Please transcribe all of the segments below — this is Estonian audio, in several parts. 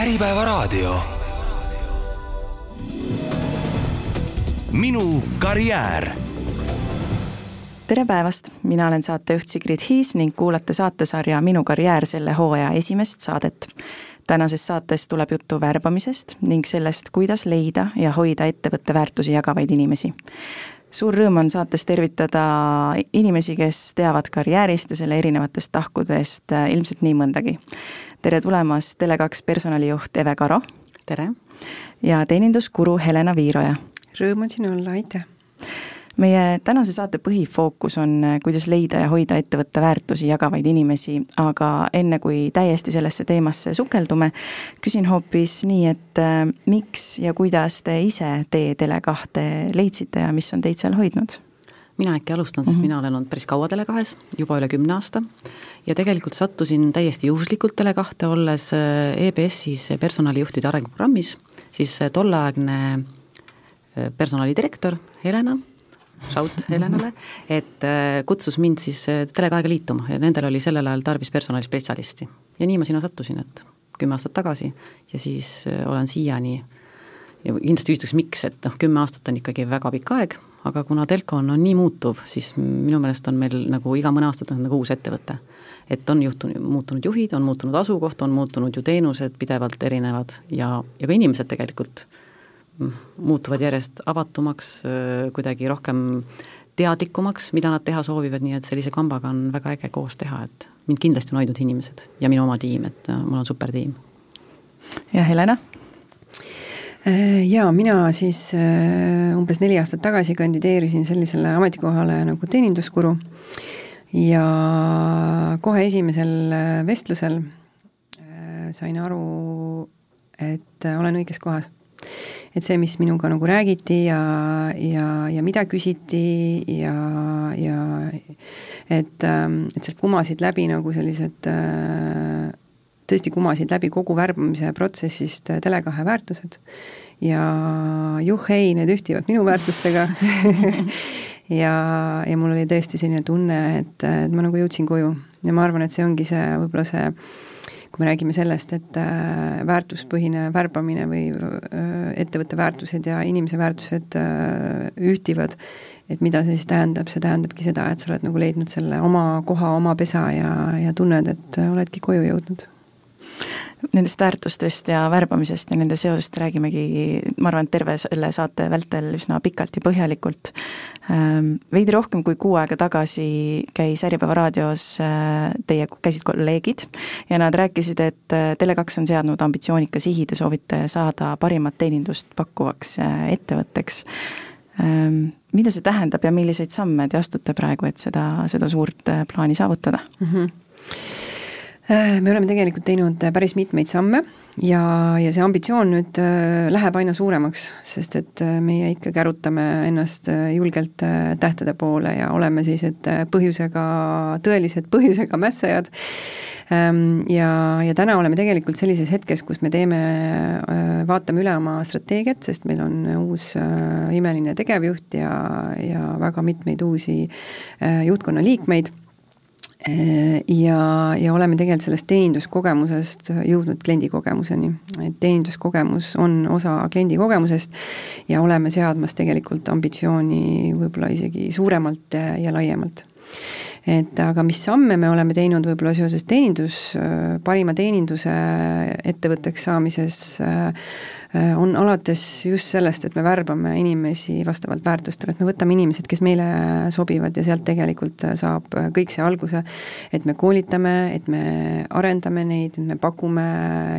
Äripäevaraadio. minu karjäär. tere päevast, mina olen saatejuht Sigrid Hiis ning kuulate saatesarja Minu karjäär selle hooaja esimest saadet. tänases saates tuleb juttu värbamisest ning sellest, kuidas leida ja hoida ettevõtte väärtusi jagavaid inimesi suur rõõm on saates tervitada inimesi, kes teavad karjäärist ja selle erinevatest tahkudest äh, ilmselt nii mõndagi. tere tulemast Tele2 personalijuht Eve Karo. tere! ja teeninduskuru Helena Viiroja. Rõõm on siin olla, aitäh! Meie tänase saate põhifookus on, äh, kuidas leida ja hoida ettevõtte väärtusi jagavaid inimesi, aga enne kui täiesti sellesse teemasse sukeldume, küsin hoopis nii, et äh, miks ja kuidas te ise tee Tele2 leidsite ja mis on teid seal hoidnud? mina äkki alustan, sest mm -hmm. mina olen olnud päris kaua Tele2-s, juba üle kümne aasta, ja tegelikult sattusin täiesti juhuslikult Tele2-e, olles äh, EBS-is personalijuhtide arenguprogrammis, siis tolleaegne personalidirektor Helena shout Helenale, et äh, kutsus mind siis äh, Tele2-ga liituma ja nendel oli sellel ajal tarvis personalispetsialisti. ja nii ma sinna sattusin, et kümme aastat tagasi ja siis äh, olen siiani ja kindlasti küsitakse, miks, et noh, kümme aastat on ikkagi väga pikk aeg, aga kuna Telco on, on nii muutuv, siis minu meelest on meil nagu iga mõne aasta tagant nagu uus ettevõte. et on juhtunud, muutunud juhid, on muutunud asukoht, on muutunud ju teenused pidevalt erinevad ja, ja ka inimesed tegelikult muutuvad järjest avatumaks, kuidagi rohkem teadlikumaks, mida nad teha soovivad, nii et sellise kambaga on väga äge koos teha, et mind kindlasti on hoidnud inimesed ja minu oma tiim, et mul on super tiim. ja Helena? Jaa, mina siis umbes neli aastat tagasi kandideerisin sellisele ametikohale nagu teeninduskuru ja kohe esimesel vestlusel sain aru, et olen õiges kohas et see, mis minuga nagu räägiti ja, ja, ja mida küsiti ja, ja et, ähm, et sealt kumasid läbi nagu sellised äh, tõesti kumasid läbi kogu värbamise protsessist äh, Tele2 väärtused. Ja juhhei, need ühtivad minu väärtustega. Ja, ja mul oli tõesti selline tunne, et, et ma nagu jõudsin koju. Ja ma arvan, et see ongi see, võib-olla see kui me räägime sellest, et äh, väärtuspõhine värbamine või äh, ettevõtte väärtused ja inimese väärtused äh, ühtivad, et mida see siis tähendab, see tähendabki seda, et sa oled nagu leidnud selle oma koha, oma pesa ja, ja tunned, et oledki koju jõudnud nendest väärtustest ja värbamisest ja nende seosest räägimegi, ma arvan, et terve selle saate vältel üsna pikalt ja põhjalikult. Ähm, veidi rohkem kui kuu aega tagasi käis Äripäeva raadios äh, teie, käisid kolleegid ja nad rääkisid, et äh, Tele2 on seadnud ambitsioonika sihi, te soovite saada parimat teenindust pakkuvaks äh, ettevõtteks. Ähm, mida see tähendab ja milliseid samme te astute praegu, et seda, seda suurt plaani saavutada mm? -hmm me oleme tegelikult teinud äh, päris mitmeid samme ja, ja see ambitsioon nüüd äh, läheb aina suuremaks, sest et meie ikka kärutame ennast julgelt tähtede poole ja oleme sellised põhjusega, tõelised põhjusega mässajad. Ähm, ja, ja täna oleme tegelikult sellises hetkes, kus me teeme, vaatame üle oma strateegiat, sest meil on uus imeline tegevjuht ja, ja väga mitmeid uusi juhtkonna liikmeid Äh, ja, ja oleme tegelikult sellest teeninduskogemusest jõudnud kliendikogemuseni. et teeninduskogemus on osa kliendi kogemusest ja oleme seadmas tegelikult ambitsiooni võib-olla isegi suuremalt ja laiemalt et aga mis samme me oleme teinud võib-olla seoses teenindus, parima teeninduse ettevõtteks saamises äh, Äh, on alates just sellest, et me värbame inimesi vastavalt väärtustele, et me võtame inimesed, kes meile sobivad ja sealt tegelikult saab kõik see alguse, et me koolitame, et me arendame neid, me pakume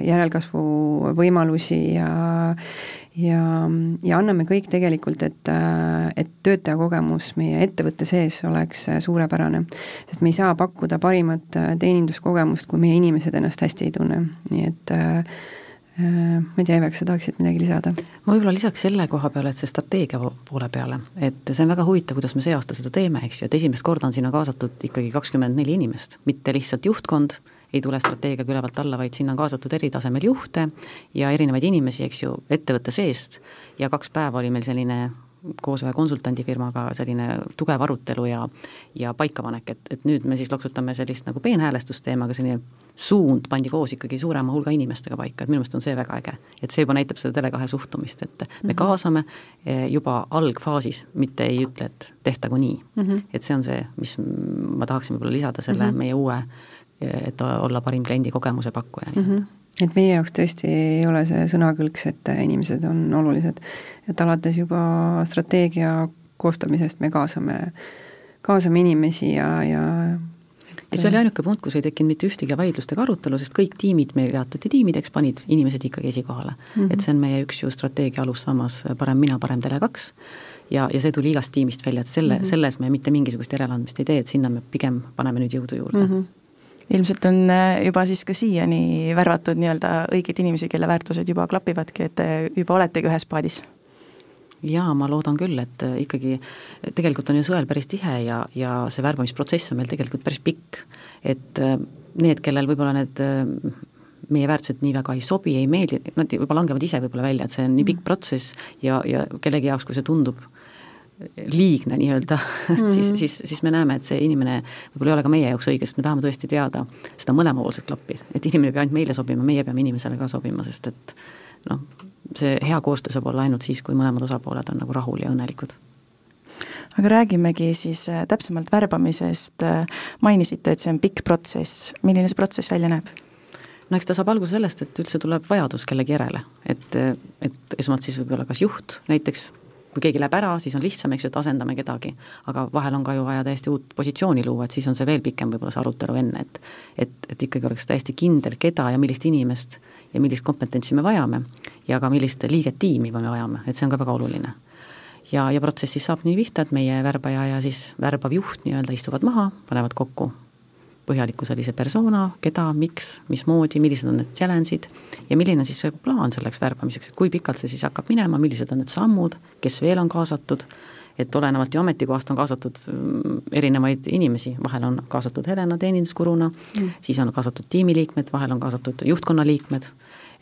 järelkasvu võimalusi ja ja, ja anname kõik tegelikult, et, et töötaja kogemus meie ettevõtte sees oleks suurepärane. Sest me ei saa pakkuda parimat teeninduskogemust, kui meie inimesed ennast hästi ei tunne, nii et äh, Äh, ma ei tea, Evek, sa tahaksid midagi lisada? ma võib-olla lisaks selle koha peale, et see strateegia poole peale, et see on väga huvitav, kuidas me see aasta seda teeme, eks ju, et esimest korda on sinna kaasatud ikkagi kakskümmend neli inimest, mitte lihtsalt juhtkond, ei tule strateegiaga ülevalt alla, vaid sinna on kaasatud eri tasemel juhte ja erinevaid inimesi, eks ju, ettevõtte seest. Ja kaks päeva oli meil selline koos ühe konsultandifirmaga selline tugev arutelu ja ja paikapanek, et, et nüüd me siis loksutame sellist nagu peenhäälestust teeme, aga selline suund pandi koos ikkagi suurema hulga inimestega paika, et minu meelest on see väga äge. et see juba näitab seda Tele2 suhtumist, et me -hmm. kaasame eh, juba algfaasis, mitte ei ütle, et tehtagu nii mm. -hmm. et see on see, mis ma tahaksin võib-olla lisada selle mm -hmm. meie uue, et olla parim kliendi kogemuse pakkuja mm. -hmm et meie jaoks tõesti ei ole see sõnakõlks, et inimesed on olulised, et alates juba strateegia koostamisest me kaasame, kaasame inimesi ja, ja ja see oli ainuke punkt, kus ei tekkinud mitte ühtegi vaidlust ega arutelu, sest kõik tiimid meil jaotati tiimideks, panid inimesed ikkagi esikohale mm. -hmm. et see on meie üks ju strateegia alussammas, parem mina, parem Tele2, ja, ja see tuli igast tiimist välja, et selle mm, -hmm. selles me mitte mingisugust järeleandmist ei tee, et sinna me pigem paneme nüüd jõudu juurde mm. -hmm ilmselt on äh, juba siis ka siiani värvatud nii-öelda õigeid inimesi, kelle väärtused juba klapivadki, et te juba oletegi ühes paadis jaa, ma loodan küll, et äh, ikkagi tegelikult on ju sõel päris tihe ja, ja see värbamisprotsess on meil tegelikult päris pikk. et äh, need, kellel võib-olla need äh, meie väärtused nii väga ei sobi, ei meeldi, nad võib-olla langevad ise võib-olla välja, et see on nii pikk mm. protsess ja, ja kellegi jaoks, kui see tundub liigne nii-öelda mm, -hmm. siis, siis, siis me näeme, et see inimene võib-olla ei ole ka meie jaoks õige, sest me tahame tõesti teada seda mõlemapoolset klappi, et inimene ei pea ainult meile sobima, meie peame inimesele ka sobima, sest et noh, see hea koostöö saab olla ainult siis, kui mõlemad osapooled on nagu rahul ja õnnelikud. Aga räägimegi siis äh, täpsemalt värbamisest, mainisite, et see on pikk protsess, milline see protsess välja näeb? no eks ta saab alguse sellest, et üldse tuleb vajadus kellegi järele, et, et esmalt siis võib-olla kas juht näiteks kui keegi läheb ära, siis on lihtsam, eks ju, et asendame kedagi. aga vahel on ka ju vaja täiesti uut positsiooni luua, et siis on see veel pikem võib-olla see arutelu enne, et et, et ikkagi oleks täiesti kindel, keda ja millist inimest ja millist kompetentsi me vajame ja ka millist liiget tiimi me vajame, et see on ka väga oluline. ja, ja protsess siis saab nii pihta, et meie värbaja ja siis värbav juht nii-öelda istuvad maha, panevad kokku põhjaliku sellise persona, keda, miks, mismoodi, millised on need challenge'id ja milline siis see plaan selleks värbamiseks, et kui pikalt see siis hakkab minema, millised on need sammud, kes veel on kaasatud, et olenevalt ju ametikohast on kaasatud mm, erinevaid inimesi, vahel on kaasatud Helena teeninduskuruna mm., siis on kaasatud tiimiliikmed, vahel on kaasatud juhtkonna liikmed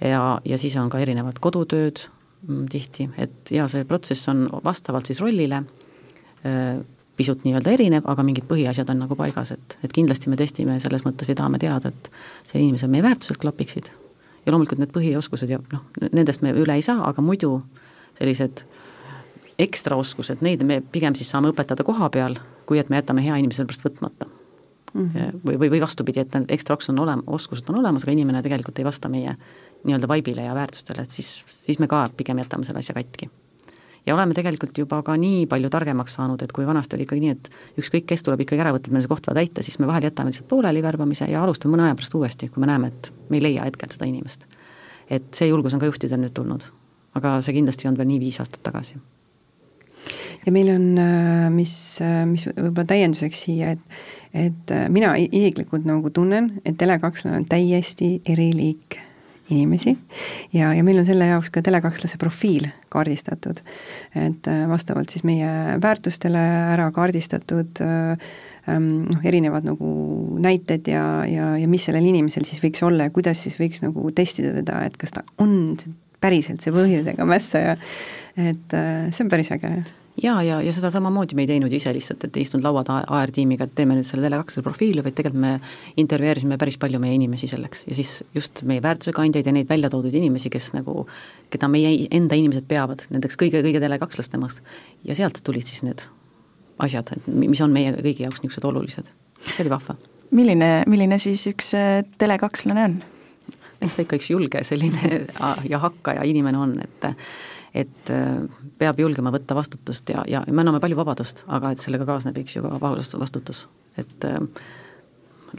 ja, ja siis on ka erinevad kodutööd mm, tihti, et ja see protsess on vastavalt siis rollile äh, pisut nii-öelda erinev, aga mingid põhiasjad on nagu paigas, et, et kindlasti me testime selles mõttes või tahame teada, et see inimesel meie väärtused klapiksid ja loomulikult need põhioskused ja noh, nendest me üle ei saa, aga muidu sellised ekstraoskused, neid me pigem siis saame õpetada koha peal, kui et me jätame hea inimese sellepärast võtmata mm. -hmm. või, või, või vastupidi, et need ekstra on olema, oskused on olemas, aga inimene tegelikult ei vasta meie nii-öelda vaibile ja väärtustele, et siis, siis me ka pigem jätame selle asja katki ja oleme tegelikult juba ka nii palju targemaks saanud, et kui vanasti oli ikkagi nii, et ükskõik, kes tuleb ikkagi ära võtta, et meil see koht vaja täita, siis me vahel jätame lihtsalt pooleli värbamise ja alustame mõne aja pärast uuesti, kui me näeme, et me ei leia hetkel seda inimest. et see julgus on ka juhtidel nüüd tulnud, aga see kindlasti ei olnud veel nii viis aastat tagasi. Ja meil on, äh, mis, äh, mis võib-olla täienduseks siia, et et äh, mina isiklikult nagu tunnen, et Tele2-l on täiesti eriliik inimesi ja, ja meil on selle jaoks ka telekakslase profiil kaardistatud. et äh, vastavalt siis meie väärtustele ära kaardistatud äh, ähm, noh, erinevad nagu näited ja, ja, ja mis sellel inimesel siis võiks olla ja kuidas siis võiks nagu testida teda, et kas ta on päriselt see põhjusega mässaja, et äh, see on päris äge jaa, ja, ja, ja seda samamoodi me ei teinud ise lihtsalt, et ei istunud laua taha AR-tiimiga, et teeme nüüd selle Tele2 profiili, vaid tegelikult me intervjueerisime päris palju meie inimesi selleks ja siis just meie väärtuse kandjaid ja neid välja toodud inimesi, kes nagu, keda meie enda inimesed peavad nendeks kõige-kõige Tele2-lastemast. ja sealt tulid siis need asjad, et mis on meie kõigi jaoks niisugused olulised, see oli vahva. milline, milline siis üks äh, Tele2-lane on? eks ta ikka üks julge selline ja hakkaja inimene on, et et äh, peab julgema võtta vastutust ja, ja me anname palju vabadust, aga et sellega kaasneb, eks ju, ka vastutus, et äh,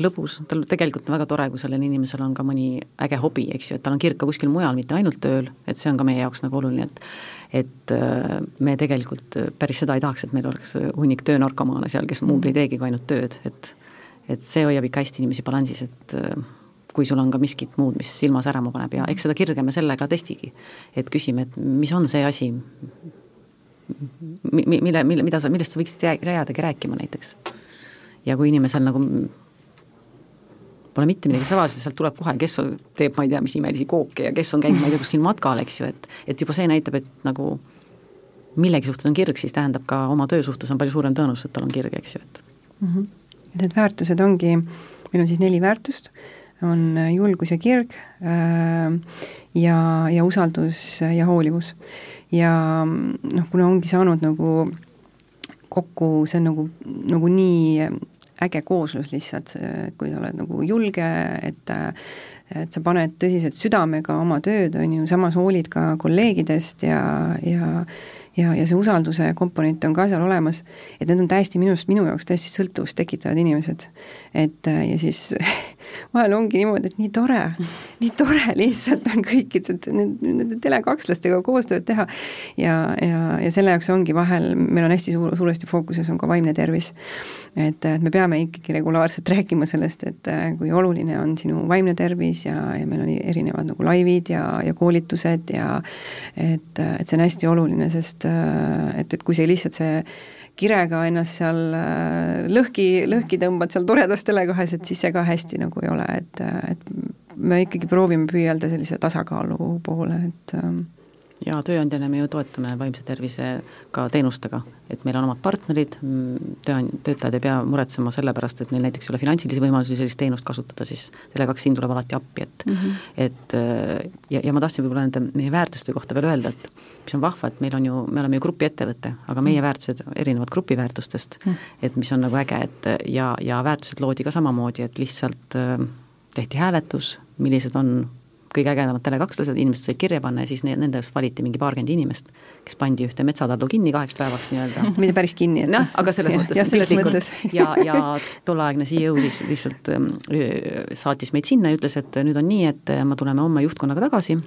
lõbus, tal tegelikult on väga tore, kui sellel inimesel on ka mõni äge hobi, eks ju, et tal on kirg ka kuskil mujal, mitte ainult tööl, et see on ka meie jaoks nagu oluline, et et äh, me tegelikult päris seda ei tahaks, et meil oleks hunnik töönarkomaane seal, kes muud ei teegi kui ainult tööd, et et see hoiab ikka hästi inimesi balansis, et kui sul on ka miskit muud, mis silma särama paneb ja eks seda kirge me sellega testigi. et küsime, et mis on see asi, mille, mille, mida sa, millest sa võiksid jäädagi rääkima näiteks. ja kui inimesel nagu pole mitte midagi tavaliselt, sealt tuleb kohe, kes teeb, ma ei tea, mis imelisi kooke ja kes on käinud, ma ei tea, kuskil matkal, eks ju, et et juba see näitab, et nagu millegi suhtes on kirg, siis tähendab ka oma töö suhtes on palju suurem tõenäosus, et tal on kirg, eks ju, et mm. -hmm. Need väärtused ongi, meil on siis neli väärtust, on julgus ja kirg äh, ja, ja usaldus ja hoolivus. ja noh, kuna ongi saanud nagu kokku, see on nagu, nagu nii äge kooslus lihtsalt, kui sa oled nagu julge, et et sa paned tõsiselt südamega oma tööd, on ju, samas hoolid ka kolleegidest ja, ja ja, ja see usalduse komponent on ka seal olemas, et need on täiesti minu arust, minu jaoks täiesti sõltuvust tekitavad inimesed. et ja siis vahel ongi niimoodi, et nii tore, nii tore lihtsalt on kõikide nende telekakslastega koostööd teha. ja, ja, ja selle jaoks ongi vahel, meil on hästi suur, suuresti fookuses on ka vaimne tervis. et, et me peame ikkagi regulaarselt rääkima sellest, et kui oluline on sinu vaimne tervis ja, ja meil on erinevad nagu laivid ja, ja koolitused ja et, et see on hästi oluline, sest et, et kui see lihtsalt see kirega ennast seal äh, lõhki, lõhki tõmbad seal toredas telekohes, et siis see ka hästi nagu ei ole, et, et me ikkagi proovime püüelda sellise tasakaalu poole, et ähm, ja tööandjana me ju toetame vaimse tervise ka teenustega, et meil on omad partnerid, tööand-, töötajad ei pea muretsema selle pärast, et neil näiteks ei ole finantsilisi võimalusi sellist teenust kasutada, siis Tele2 siin tuleb alati appi, et mm -hmm. et äh, ja, ja ma tahtsin võib-olla nende meie väärtuste kohta veel öelda, et mis on vahva, et meil on ju, me oleme ju grupiettevõte, aga meie mm. väärtused erinevad grupiväärtustest mm, -hmm. et mis on nagu äge, et ja, ja väärtused loodi ka samamoodi, et lihtsalt äh, tehti hääletus, millised on kõige ägedamad Tele2-lased, inimesed said kirja panna ja siis ne-, nendest valiti mingi paarkümmend inimest, kes pandi ühte metsatallu kinni kaheks päevaks nii-öelda. mitte päris kinni, et noh, aga selles ja, mõttes piltlikult ja, ja tolleaegne CEO siis lihtsalt ähm, saatis meid sinna ja ütles, et nüüd on nii, et äh, me tuleme homme juhtkonnaga tagasi,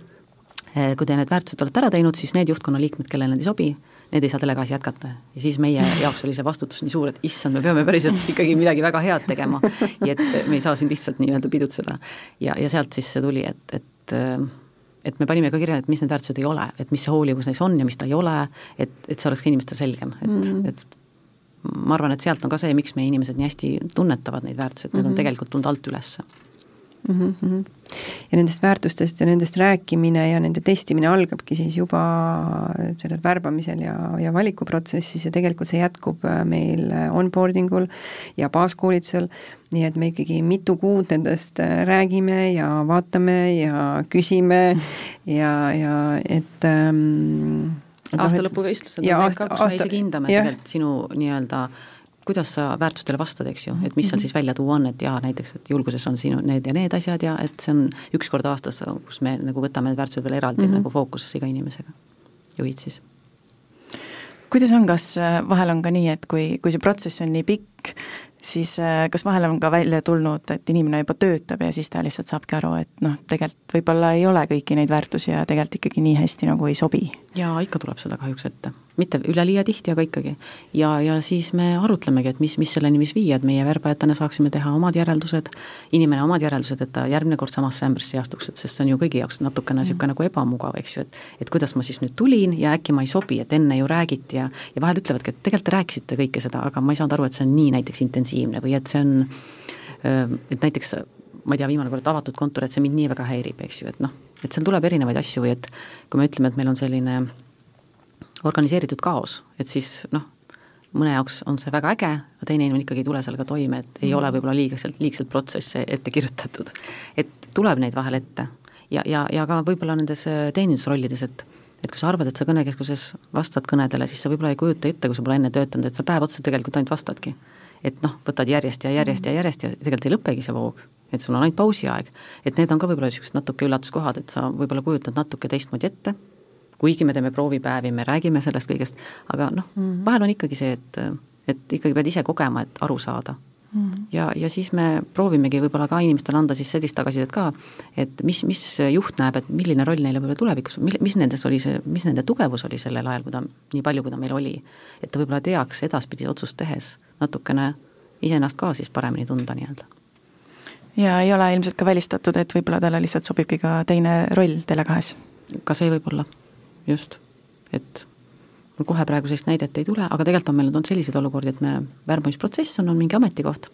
äh, kui te need väärtused olete ära teinud, siis need juhtkonna liikmed, kellele need ei sobi, need ei saa Tele2-s jätkata. ja siis meie jaoks oli see vastutus nii suur, et issand, me peame päriselt ikkagi midagi väga head tegema. ja et me ei saa siin lihtsalt nii-öelda pidutseda. ja, ja sealt siis see tuli, et, et et me panime ka kirja, et mis need väärtused ei ole, et mis see hoolivus neis on ja mis ta ei ole, et, et see oleks ka inimestel selgem, et mm, -hmm. et ma arvan, et sealt on ka see, miks meie inimesed nii hästi tunnetavad neid väärtusi, et need mm -hmm. on mhm. tegelikult tulnud alt üles mm. -hmm. ja nendest väärtustest ja nendest rääkimine ja nende testimine algabki siis juba sellel värbamisel ja, ja valikuprotsessis ja tegelikult see jätkub äh, meil onboarding ul ja baaskoolitusel, nii et me ikkagi mitu kuud nendest äh, räägime ja vaatame ja küsime ja, ja et ähm, aasta lõpuvõistlused on need ka, kus me isegi hindame tegelikult sinu nii-öelda kuidas sa väärtustele vastad, eks ju, et mis seal mhm. siis välja tuua on, et jaa, näiteks, et julguses on sinu need ja need asjad ja et see on üks kord aastas, kus me nagu võtame need väärtused veel eraldi mm -hmm. nagu fookusesse iga inimesega, juhid siis. kuidas on, kas äh, vahel on ka nii, et kui, kui see protsess on nii pikk, siis äh, kas vahel on ka välja tulnud, et inimene juba töötab ja siis ta lihtsalt saabki aru, et noh, tegelikult võib-olla ei ole kõiki neid väärtusi ja tegelikult ikkagi nii hästi nagu ei sobi? jaa, ikka tuleb seda kahjuks ette mitte üleliia tihti, aga ikkagi. ja, ja siis me arutlemegi, et mis, mis selleni võis viia, et meie värbajatena saaksime teha omad järeldused, inimene omad järeldused, et ta järgmine kord samasse ämbrisse ei astuks, et sest see on ju kõigi jaoks natukene niisugune mm. nagu ebamugav, eks ju, et et kuidas ma siis nüüd tulin ja äkki ma ei sobi, et enne ju räägiti ja ja vahel ütlevadki, et tegelikult te rääkisite kõike seda, aga ma ei saanud aru, et see on nii näiteks intensiivne või et see on, et näiteks ma ei tea, viimane kord avatud kontor, et see mind nii väga häirib, eks ju, et noh, et seal tuleb erinevaid asju või et kui me ütleme, et meil on selline organiseeritud kaos, et siis noh, mõne jaoks on see väga äge, aga teine inimene ikkagi ei tule sellega toime, et ei mm. ole võib-olla liigselt, liigselt protsesse ette kirjutatud. et tuleb neid vahel ette ja, ja, ja ka võib-olla nendes äh, teenindusrollides, et et kui sa arvad, et sa kõnekeskuses vastad kõnedele, siis sa võib-olla ei kujuta ette, kui sa pole enne töötanud, et sa päev otsa tegelikult ainult vastadki. et noh, võtad järjest ja järjest ja järjest ja tegelikult ei lõpegi see voog, et sul on ainult pausiaeg. et need on ka võib-olla niisugused natuke üllatuskohad, et sa võib-olla kujutad natuke teistmoodi ette kuigi me teeme proovipäevi, me räägime sellest kõigest, aga noh mm -hmm., vahel on ikkagi see, et, et ikkagi pead ise kogema, et aru saada mm. -hmm. ja, ja siis me proovimegi võib-olla ka inimestele anda siis sellist tagasisidet ka, et mis, mis juht näeb, et milline roll neile võib-olla tulevikus, mil-, mis nendes oli see, mis nende tugevus oli sellel ajal, kui ta, nii palju, kui ta meil oli. et ta võib-olla teaks edaspidi otsust tehes natukene iseennast ka siis paremini tunda nii-öelda ja ei ole ilmselt ka välistatud, et võib-olla talle lihtsalt sobibki ka teine roll Tele2-s? ka see võib olla just, et mul kohe praegu sellist näidet ei tule, aga tegelikult on meil olnud selliseid olukordi, et me, värbamisprotsess on, on mingi ametikoht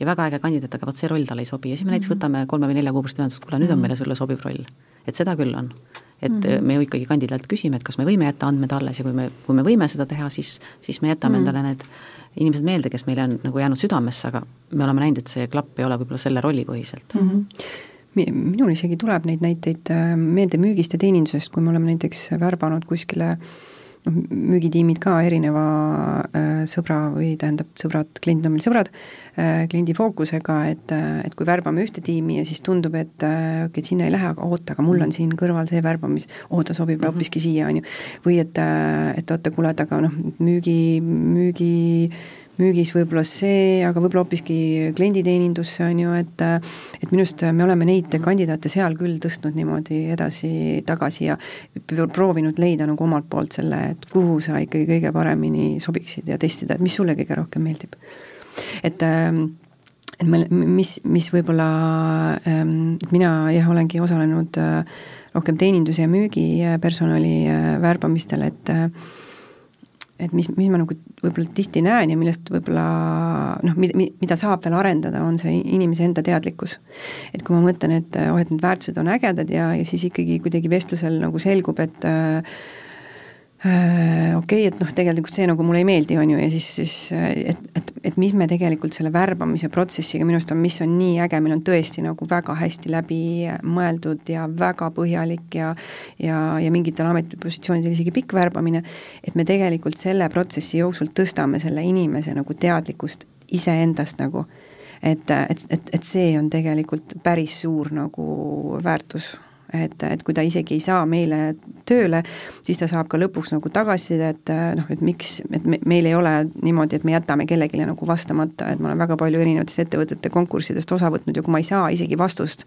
ja väga äge kandidaat, aga vot see roll talle ei sobi ja siis me näiteks mhm. võtame kolme või nelja kuu pärast ühendust, kuule nüüd on mhm. meile sulle sobiv roll. et seda küll on. et mm -hmm. me ju ikkagi kandidaat küsime, et kas me võime jätta andmed alles ja kui me, kui me võime seda teha, siis, siis me jätame mm -hmm. endale need inimesed meelde, kes meile on nagu jäänud südamesse, aga me oleme näinud, et see klapp ei ole võib-olla selle rollipõhiselt mm. -hmm minul isegi tuleb neid näiteid äh, meelde müügist ja teenindusest, kui me oleme näiteks värbanud kuskile noh, müügitiimid ka erineva äh, sõbra või tähendab, sõbrad, kliendid on meil sõbrad äh,, kliendi fookusega, et, et kui värbame ühte tiimi ja siis tundub, et okei okay,, et sinna ei lähe, aga oota, aga mul on siin kõrval see värbamis, oo, ta sobib mm -hmm. hoopiski siia, on ju. või et, et oota, kuule, et aga noh, müügi, müügi müügis võib-olla see, aga võib-olla hoopiski klienditeenindusse, on ju, et et minu arust me oleme neid kandidaate seal küll tõstnud niimoodi edasi-tagasi ja proovinud leida nagu omalt poolt selle, et kuhu sa ikkagi kõige paremini sobiksid ja testida, et mis sulle kõige rohkem meeldib. et et me, mis, mis võib-olla, et mina jah, olengi osalenud rohkem teeninduse ja müügipersonali värbamistel, et et mis, mis ma nagu võib-olla tihti näen ja millest võib-olla noh, mida, mida saab veel arendada, on see inimese enda teadlikkus. et kui ma mõtlen, et oh, et need väärtused on ägedad ja, ja siis ikkagi kuidagi vestlusel nagu selgub, et äh, okei okay,, et noh, tegelikult see nagu mulle ei meeldi, on ju, ja siis, siis et, et, et mis me tegelikult selle värbamise protsessiga minu arust on, mis on nii äge, meil on tõesti nagu väga hästi läbi mõeldud ja väga põhjalik ja ja, ja mingitel ametipositsioonidel isegi pikk värbamine, et me tegelikult selle protsessi jooksul tõstame selle inimese nagu teadlikkust iseendast nagu. Et, et, et, et see on tegelikult päris suur nagu väärtus et, et kui ta isegi ei saa meile tööle, siis ta saab ka lõpuks nagu tagasisidet, noh, et miks, et me, meil ei ole niimoodi, et me jätame kellelegi nagu vastamata, et ma olen väga palju erinevatest ettevõtete konkurssidest osa võtnud ja kui ma ei saa isegi vastust,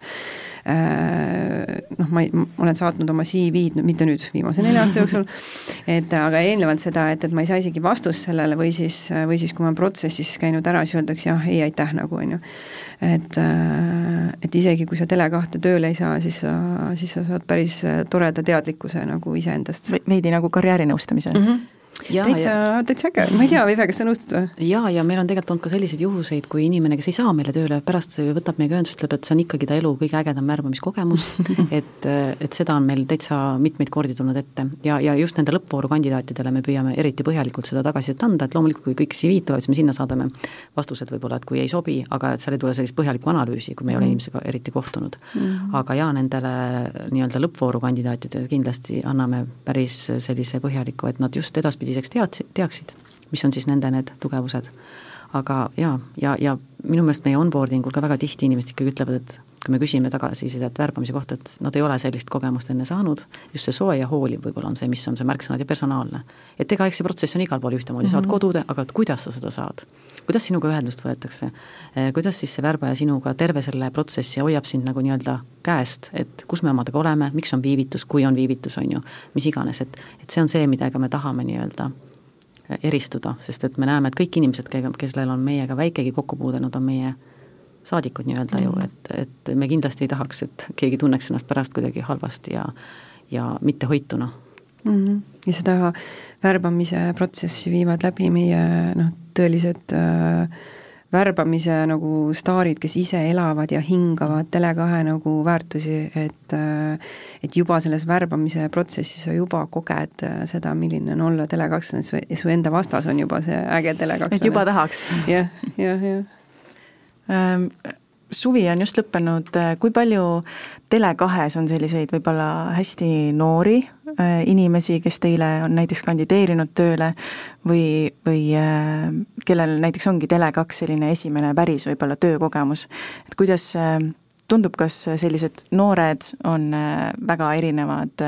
äh, noh, ma ei, ma olen saatnud oma CV-d, mitte nüüd, viimase nelja aasta jooksul, et aga eelnevalt seda, et, et ma ei saa isegi vastust sellele või siis, või siis kui ma olen protsessis käinud ära, siis öeldakse jah, ei aitäh nagu, on ju et, äh, et isegi kui sa Tele2 tööle ei saa, siis sa, siis sa saad päris äh, toreda teadlikkuse nagu iseendast. veidi nagu karjäärinõustamise mm. -hmm täitsa, täitsa äge, ma ei tea, Vive, kas sa nõustud või? jaa, ja meil on tegelikult olnud ka selliseid juhuseid, kui inimene, kes ei saa meile tööle, pärast võtab meiega ühendust, ütleb, et see on ikkagi ta elu kõige ägedam värbamiskogemus et, et seda on meil täitsa mitmeid kordi tulnud ette ja, ja just nende lõppvooru kandidaatidele me püüame eriti põhjalikult seda tagasisidet anda, et loomulikult, kui kõik CV-d tulevad, siis me sinna saadame vastused võib-olla, et kui ei sobi, aga et seal ei tule sellist põhjalikku analüüsi, kui me ei ole mm. inimesega eriti kohtunud mm. -hmm. aga jaa, nendele nii-öelda lõppvooru kandidaatidele kindlasti anname päris sellise põhjaliku, et nad just edaspidi edaspidiseks tead-, teaksid, mis on siis nende need tugevused. aga jaa, ja, ja minu meelest meie onboarding ul ka väga tihti inimesed ikkagi ütlevad, et kui me küsime tagasisidet värbamise kohta, et nad ei ole sellist kogemust enne saanud, just see soe ja hooliv võib-olla on see, mis on see märksõnad ja personaalne. et ega eks see protsess on igal pool ühtemoodi mm, -hmm. saad mhm. kodude, aga et kuidas sa seda saad? kuidas sinuga ühendust võetakse, eh, kuidas siis see värbaja sinuga terve selle protsessi hoiab sind nagu nii-öelda käest, et kus me omadega oleme, miks on viivitus, kui on viivitus, on ju, mis iganes, et et see on see, millega me tahame nii-öelda eristuda, sest et me näeme, et kõik inimesed, kellel on meiega väikegi kokku puudenud, on meie saadikud nii-öelda mm. ju, et, et me kindlasti ei tahaks, et keegi tunneks ennast pärast kuidagi halvasti ja ja mitte hoituna mm. -hmm. ja seda värbamise protsessi viivad läbi meie noh, tõelised äh, värbamise nagu staarid, kes ise elavad ja hingavad Tele2 nagu väärtusi, et et juba selles värbamise protsessis sa juba koged äh, seda, milline on olla Tele2, su, su enda vastas on juba see äge Tele2. et juba tahaks jah, jah, jah ähm, suvi on just lõppenud, äh, kui palju Tele2-s on selliseid võib-olla hästi noori äh, inimesi, kes teile on näiteks kandideerinud tööle või, või äh, kellel näiteks ongi Tele2 selline esimene päris võib-olla töökogemus, et kuidas tundub, kas sellised noored on väga erinevad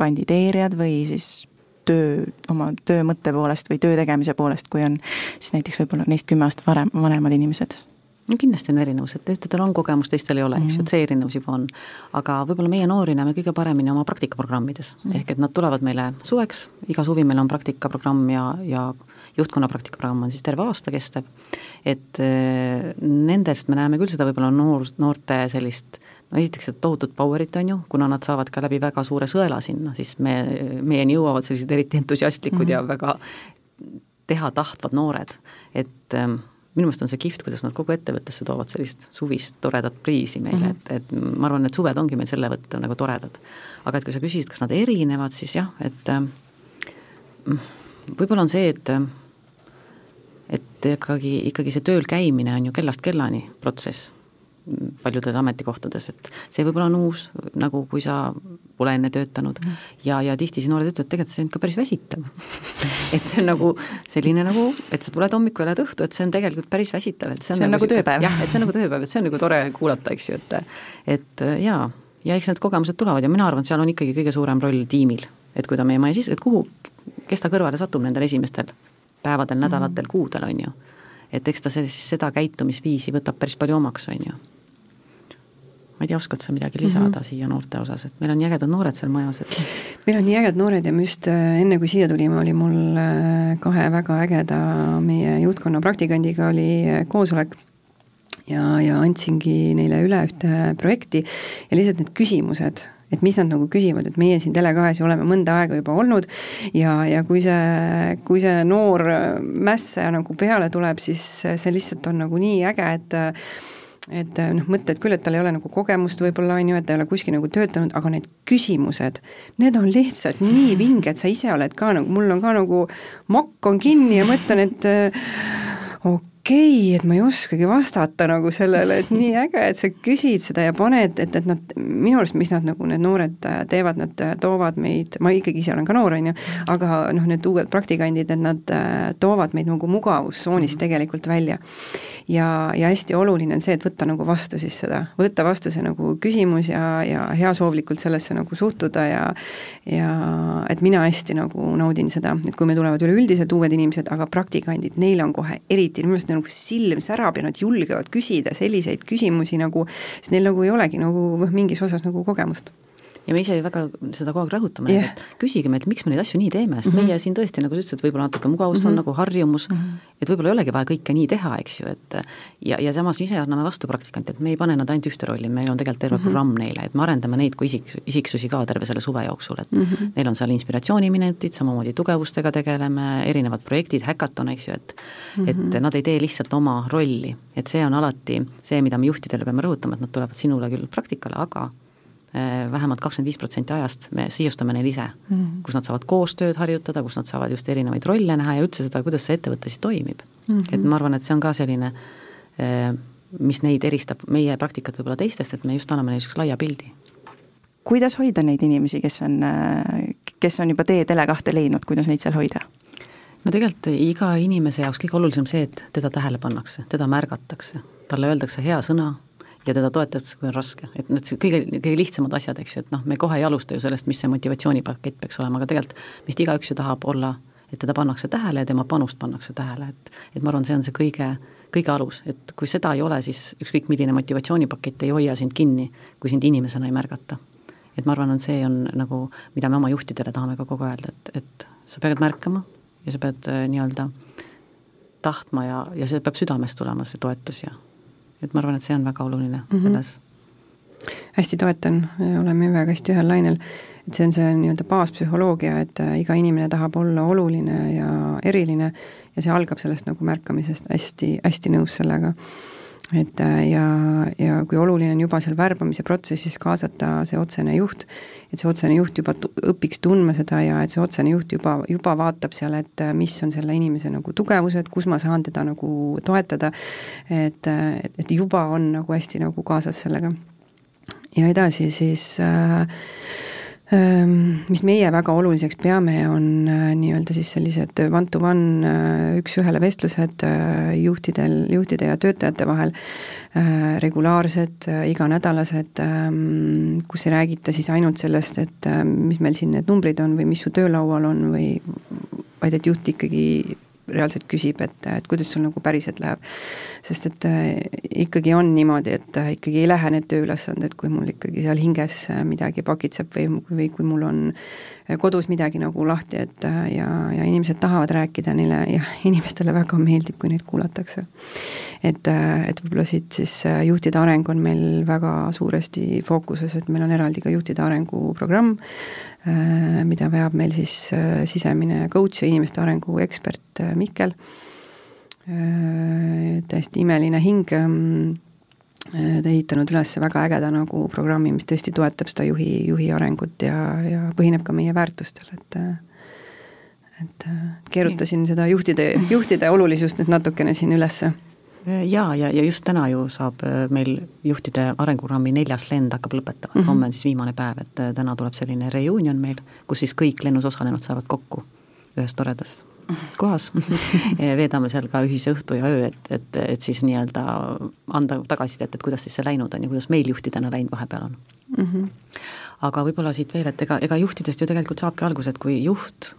kandideerijad või siis töö, oma töö mõtte poolest või töö tegemise poolest, kui on siis näiteks võib-olla neist kümme aastat varem, vanemad inimesed no kindlasti on erinevus, et ühtedel on kogemus, teistel ei ole, eks ju, et see erinevus juba on. aga võib-olla meie noori näeme kõige paremini oma praktikaprogrammides mm, -hmm. ehk et nad tulevad meile suveks, iga suvi meil on praktikaprogramm ja, ja juhtkonna praktikaprogramm on siis terve aasta kestev, et äh, nendest me näeme küll seda võib-olla noor, noorte sellist no esiteks seda tohutut power'it, on ju, kuna nad saavad ka läbi väga suure sõela sinna, siis me, meieni jõuavad sellised eriti entusiastlikud mm -hmm. ja väga teha tahtvad noored, et ähm, minu meelest on see kihvt, kuidas nad kogu ettevõttesse toovad sellist suvist toredat priisi meile mm, -hmm. et, et ma arvan, et suved ongi meil selle võtta nagu toredad. aga et kui sa küsisid, kas nad erinevad, siis jah, et äh, võib-olla on see, et et ikkagi, ikkagi see tööl käimine on ju kellast kellani protsess paljudes ametikohtades, et see võib-olla on uus, nagu kui sa pole enne töötanud mm. ja, ja tihti siis noored ütlevad, tegelikult see on ikka päris väsitav et see on nagu selline nagu, et sa tuled hommikul ja lähed õhtu, et see on tegelikult päris väsitav, et see on, see on nagu, nagu tööpäev. jah, et see on nagu tööpäev, et see on nagu tore kuulata, eks ju, et et jaa, ja eks need kogemused tulevad ja mina arvan, et seal on ikkagi kõige suurem roll tiimil. et kui ta meie maja sisse, et kuhu, kes ta kõrvale satub nendel esimestel päevadel, nädalatel mm, kuudel, on ju. et eks ta siis seda käitumisviisi võtab päris palju omaks, on ju ma ei tea, oskad sa midagi lisada mm -hmm. siia noorte osas, et meil on nii ägedad noored seal majas, et meil on nii ägedad noored ja me just äh, enne, kui siia tulime, oli mul äh, kahe väga ägeda meie juhtkonna praktikandiga oli äh, koosolek ja, ja andsingi neile üle ühte projekti ja lihtsalt need küsimused, et mis nad nagu küsivad, et meie siin Tele2-s ju oleme mõnda aega juba olnud ja, ja kui see, kui see noor mässaja nagu peale tuleb, siis see lihtsalt on nagu nii äge, et et äh, noh, mõtled küll, et tal ei ole nagu kogemust võib-olla, on ju, et ta ei ole kuskil nagu töötanud, aga need küsimused, need on lihtsalt nii vinged, sa ise oled ka nagu, mul on ka nagu mokk on kinni ja mõtlen, et äh, okei okay,, et ma ei oskagi vastata nagu sellele, et nii äge, et sa küsid seda ja paned, et, et nad, minu arust, mis nad nagu, need noored äh, teevad, nad toovad meid, ma ikkagi ise olen ka noor, on ju, aga noh, need uued praktikandid, et nad toovad meid nagu mugavustsoonist mhm. tegelikult välja ja, ja hästi oluline on see, et võtta nagu vastu siis seda, võtta vastu see nagu küsimus ja, ja heasoovlikult sellesse nagu suhtuda ja ja et mina hästi nagu naudin seda, et kui meil tulevad üleüldiselt uued inimesed, aga praktikandid, neil on kohe eriti, minu meelest nagu silm särab ja nad julgevad küsida selliseid küsimusi nagu, sest neil nagu ei olegi nagu mingis osas nagu kogemust ja me ise väga seda kogu aeg rõhutame yeah., et küsige meilt, miks me neid asju nii teeme, sest mm -hmm. meie siin tõesti, nagu sa ütlesid, võib-olla natuke mugavus mm -hmm. on nagu harjumus mm, -hmm. et võib-olla ei olegi vaja kõike nii teha, eks ju, et ja, ja samas ise anname vastu praktikante, et me ei pane nad ainult ühte rolli, meil on tegelikult terve mm -hmm. programm neile, et me arendame neid kui isik, isiksusi ka terve selle suve jooksul, et mm -hmm. neil on seal inspiratsiooniminutid, samamoodi tugevustega tegeleme, erinevad projektid, häkaton, eks ju, et mm -hmm. et nad ei tee lihtsalt oma rolli, et see on alati see, mida me juhtidele peame rõhutama, et nad tulevad sinule küll praktikale, aga vähemalt kakskümmend viis protsenti ajast me sisustame neil ise mm, -hmm. kus nad saavad koostööd harjutada, kus nad saavad just erinevaid rolle näha ja üldse seda, kuidas see ettevõte siis toimib mm. -hmm. et ma arvan, et see on ka selline, äh, mis neid eristab, meie praktikat võib-olla teistest, et me just anname neile niisuguse laia pildi. kuidas hoida neid inimesi, kes on, äh, kes on juba tee Tele2 leidnud, kuidas neid seal hoida? no tegelikult iga inimese jaoks kõige olulisem see, et teda tähele pannakse, teda märgatakse, talle öeldakse hea sõna ja teda toetatakse, kui on raske, et need kõige, kõige lihtsamad asjad, eks ju, et noh, me kohe ei alusta ju sellest, mis see motivatsioonipakett peaks olema, aga tegelikult vist igaüks ju tahab olla, et teda pannakse tähele ja tema panust pannakse tähele, et et ma arvan, see on see kõige, kõige alus, et kui seda ei ole, siis ükskõik milline motivatsioonipakett ei hoia sind kinni, kui sind inimesena ei märgata. et ma arvan, on see on nagu, mida me oma juhtidele tahame ka kogu aeg öelda, et, et sa pead märkama ja sa pead äh, nii-öelda tahtma ja, ja see peab südamest tulema, see toetus ja et ma arvan, et see on väga oluline mm -hmm. selles. hästi toetan, oleme väga hästi ühel lainel, et see on see nii-öelda baaspsühholoogia, et äh, iga inimene tahab olla oluline ja eriline ja see algab sellest nagu märkamisest, hästi, hästi nõus sellega et äh, ja, ja kui oluline on juba seal värbamise protsessis kaasata see otsene juht, et see otsene juht juba õpiks tundma seda ja et see otsene juht juba, juba vaatab seal, et äh, mis on selle inimese nagu tugevused, kus ma saan teda nagu toetada, et, et, et juba on nagu hästi nagu kaasas sellega. ja edasi siis äh, mis meie väga oluliseks peame, on äh, nii-öelda siis sellised one-to-one äh, üks-ühele vestlused äh, juhtidel, juhtide ja töötajate vahel, regulaarsed, iganädalased, ähm, kus ei räägita siis ainult sellest, et mis meil siin need numbrid on või mis su töölaual on või vaid et juht ikkagi reaalselt küsib, et, et kuidas sul nagu päriselt läheb. sest et äh, ikkagi on niimoodi, et äh, ikkagi ei lähe need tööülesanded, kui mul ikkagi seal hinges äh, midagi pakitseb või, või kui mul on kodus midagi nagu lahti, et ja, ja inimesed tahavad rääkida neile ja inimestele väga meeldib, kui neid kuulatakse. et, et võib-olla siit siis juhtide areng on meil väga suuresti fookuses, et meil on eraldi ka juhtide arenguprogramm, Äh, mida veab meil siis äh, sisemine coach ja inimeste arengu ekspert äh, Mikkel. täiesti imeline hing ähm, ehitanud üles väga ägeda nagu programmi, mis tõesti toetab seda juhi, juhi arengut ja, ja põhineb ka meie väärtustel, et et keerutasin seda juhtide, juhtide olulisust nüüd natukene siin ülesse jaa, ja, ja just täna ju saab äh, meil juhtide arenguprogrammi neljas lend hakkab lõpetama mm, -hmm. homme on siis viimane päev, et äh, täna tuleb selline reunion meil, kus siis kõik lennus osalenud saavad kokku ühes toredas kohas veedame seal ka ühise õhtu ja öö, et, et, et siis nii-öelda anda tagasisidet, et kuidas siis see läinud on ja kuidas meil juhtidena läinud vahepeal on mm. -hmm. aga võib-olla siit veel, et ega, ega juhtidest ju tegelikult saabki alguse, et kui juht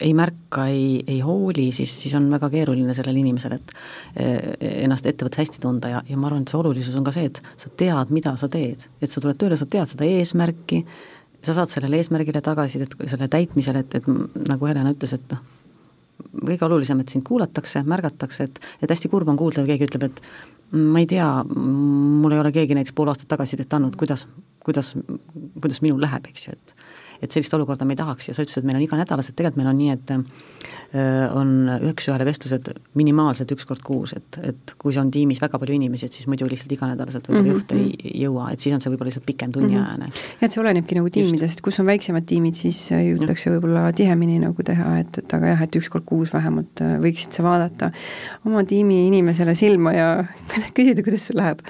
ei märka, ei, ei hooli, siis, siis on väga keeruline sellel inimesel, et eh, ennast ettevõttes hästi tunda ja, ja ma arvan, et see olulisus on ka see, et sa tead, mida sa teed. et sa tuled tööle, sa tead seda eesmärki, sa saad sellele eesmärgile tagasisidet, selle täitmisele, et, et nagu Helena ütles, et noh, kõige olulisem, et sind kuulatakse, märgatakse, et, et hästi kurb on kuulda, kui keegi ütleb, et ma ei tea, mul ei ole keegi näiteks pool aastat tagasisidet andnud, kuidas, kuidas, kuidas minul läheb, eks ju, et et sellist olukorda me ei tahaks ja sa ütlesid, et meil on iganädalased, tegelikult meil on nii, et äh, on üks-ühele vestlused minimaalselt üks kord kuus, et, et kui see on tiimis väga palju inimesi, et siis muidu lihtsalt iganädalaselt võib-olla mm -hmm. juht ei mhm. jõua, et siis on see võib-olla lihtsalt pikem tunniajane mm. -hmm. et see olenebki nagu tiimidest, kus on väiksemad tiimid, siis äh, jõutakse võib-olla tihemini nagu teha, et, et aga jah, et üks kord kuus vähemalt äh, võiksid sa vaadata oma tiimi inimesele silma ja küsida, kuidas sul läheb